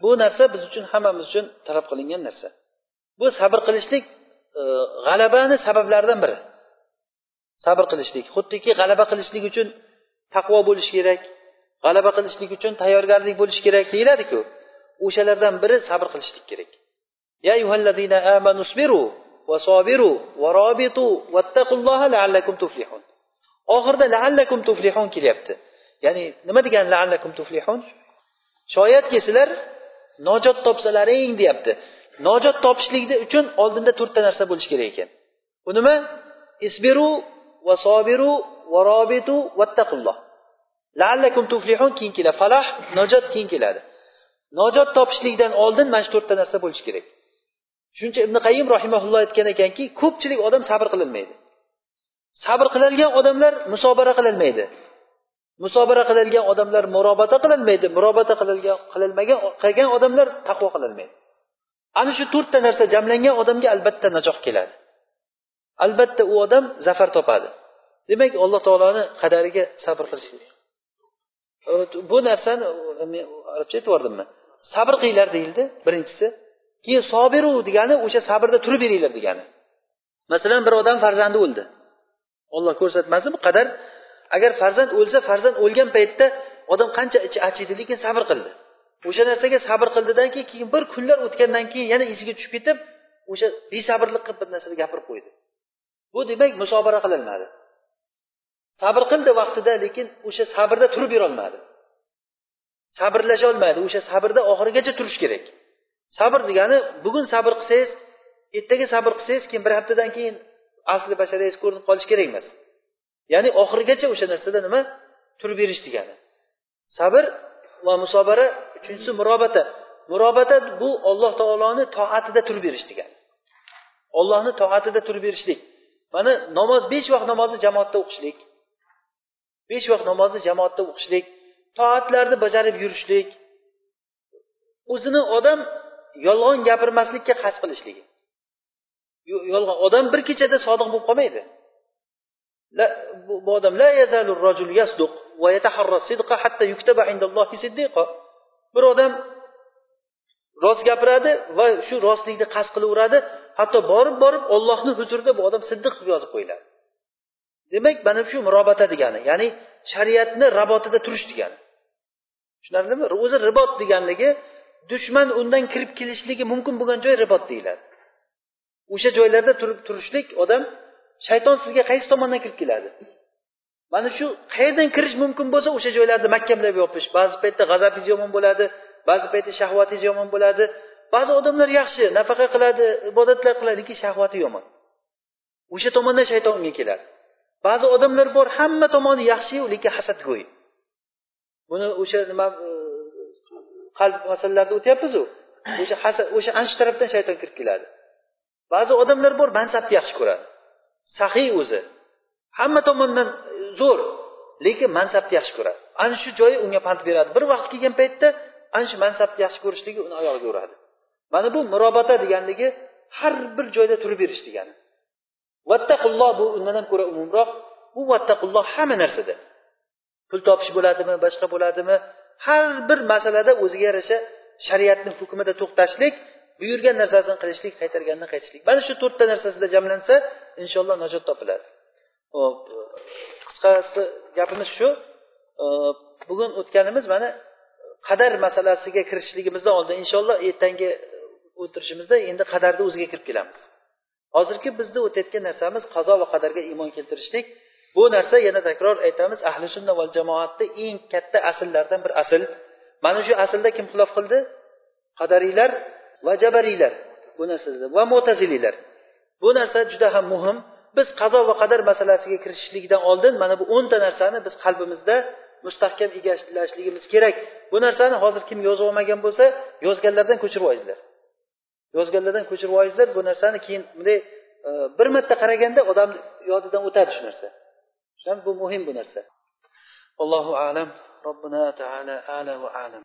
Bu narsa biz uchun hammamiz uchun talab qilingan narsa. Bu sabr qilishlik e, g'alabani sabablaridan biri. Sabr qilishlik xuddiki g'alaba qilishlik uchun taqvo bo'lishi kerak g'alaba qilishlik uchun tayyorgarlik bo'lishi kerak deyiladiku. O'shalardan biri sabr qilishlik kerak. يا أيها الذين آمنوا اصبروا وصابروا ورابطوا واتقوا الله لعلكم تفلحون oxirida laallakum tuflihun kelyapti ya'ni nima degani laallakum tuflihun shoyatki sizlar najot topsalaring deyapti najot topishlikni uchun oldinda to'rtta narsa bo'lishi kerak ekan bu nima isbiru va sobiru va robitu vattaqulloh laallakum tuflihun keyin keladi falah najot keyin keladi najot topishlikdan oldin mana shu to'rtta narsa bo'lishi kerak Shuning uchun ibn qayim rahimaulloh aytgan ekanki ko'pchilik odam sabr qilolmaydi sabr qiladigan odamlar musobara qilolmaydi musobara qiladigan odamlar murobata qilolmaydi murobata qilolmagan qilgan odamlar taqvo qilolmaydi ana shu to'rtta narsa jamlangan odamga albatta najoh keladi. Albatta u odam zafar topadi. Demak alloh taoloni qadariga sabr qilish kerak. Bu narsani men arabcha aytib yubordimmi sabr qilinglar deyildi birinchisi. Keyin sobiru degani o'sha sabrda turib beringlar degani. Masalan bir odam farzandi o'ldi. Olloh ko'rsatmasin bu qadar agar farzand o'lsa farzand o'lgan paytda odam qancha ichi achiydi lekin sabr qildi. O'sha narsaga sabr qildidan keyin keyin bir kunlar o'tgandan keyin yana esiga tushib ketib o'sha besabrlik qilib bir narsani gapirib qo'ydi. Bu demak musobara qilinmadi. Sabr qildi vaqtida lekin o'sha sabrda turib berolmadi. Sabrlasha olmadi. O'sha sabrda oxirigacha turish kerak. Sabr degani bugun sabr qilsangiz ertaga sabr qilsangiz keyin bir haftadan keyin asli basharangiz ko'rinib qolishi kerak emas. Ya'ni oxirigacha o'sha narsada nima? Turib berish degani. Sabr va musobara uchinchisi murobata. Murobata bu olloh taoloni toatida turib berish degani. Ollohni toatida turib berishlik. Mana namoz besh vaqt namozni jamoatda o'qishlik. Besh vaqt namozni jamoatda o'qishlik. Toatlarni bajarib yurishlik. O'zini odam yolg'on gapirmaslikka qasd qilishligi. Yolg'on odam bir kechada sodiq bo'lib qolmaydi. Bu odam la rajul yasduq va sidqa hatta yuktaba indallohi bir odam rost gapiradi va shu rostlikni qasd qilaveradi. Hatto borib borib ollohni huzurida bu odam siddiq deb yozib qo'yiladi. Demak mana shu murobata degani ya'ni shariatni rabotida turish degani. Tushunarlimi? O'zi ribot deganligi dushman undan kirib kelishligi mumkin bo'lgan joy ribot deyiladi. O'sha joylarda turib turishlik odam shayton sizga qaysi tomondan kirib keladi? Mana shu qayerdan kirish mumkin bo'lsa o'sha joylarni mahkamlab yopish. Ba'zi paytda g'azabingiz yomon bo'ladi ba'zi paytda shahvatingiz yomon bo'ladi. Ba'zi odamlar yaxshi nafaqa qiladi ibodatlar qiladi lekin shahvati yomon. O'sha tomondan shayton unga keladi. Ba'zi odamlar bor hamma tomoni yaxshiyu lekin hasadgo'y. Buni o'sha nima e, qalb masalalarida o'tyapmizu o'sha o'sha ana shu tarafdan shayton kirib keladi. Ba'zi odamlar bor mansabni yaxshi ko'radi. Saxiy o'zi. Hamma tomondan e, zo'r lekin mansabni yaxshi ko'radi. Ana shu joyi unga pand beradi. Bir vaqt kelgan paytda ana shu mansabni yaxshi ko'rishligi uni oyog'iga uradi. Mana bu murobata deganligi har bir joyda turib berish degani. Vattaqulloh bu undan ham ko'ra umumroq. Bu vattaqulloh hamma narsada pul topish bo'ladimi boshqa bo'ladimi? Har bir masalada o'ziga yarasha shariatni hukmida to'xtashlik buyurgan narsasini qilishlik qaytargandan qaytishlik. Mana shu to'rtta narsasida jamlansa inshaalloh najot topiladi. Hop qisqasi gapimiz shu. Bugun o'tganimiz mana qadar masalasiga kirishligimizdan oldin inshaalloh ertangi o'tirishimizda endi qadarni o'ziga kirib kelamiz. Hozirgi bizni o'tayotgan narsamiz qazo va qadarga iymon keltirishlik. Bu narsa yana takror aytamiz ahli sunna val jamoatni eng katta asllardan bir asl. Mana shu aslda kim xilof qildi? Qadariylar va jabariylar bu narsada va mo'taziliylar bu narsa juda ham muhim. Biz qazo va qadar masalasiga kirishishlikdan oldin mana bu o'nta narsani biz qalbimizda mustahkam egallashligimiz kerak. Bu narsani hozir kim yozib olmagan bo'lsa yozganlardan ko'chirib olinglar. Yozganlardan ko'chirib olinglar. Bu narsani keyin bunday e, bir marta qaraganda odamni yodidan o'tadi shu narsa. Bu muhim bu narsa allohu alam robbina taala ala va alam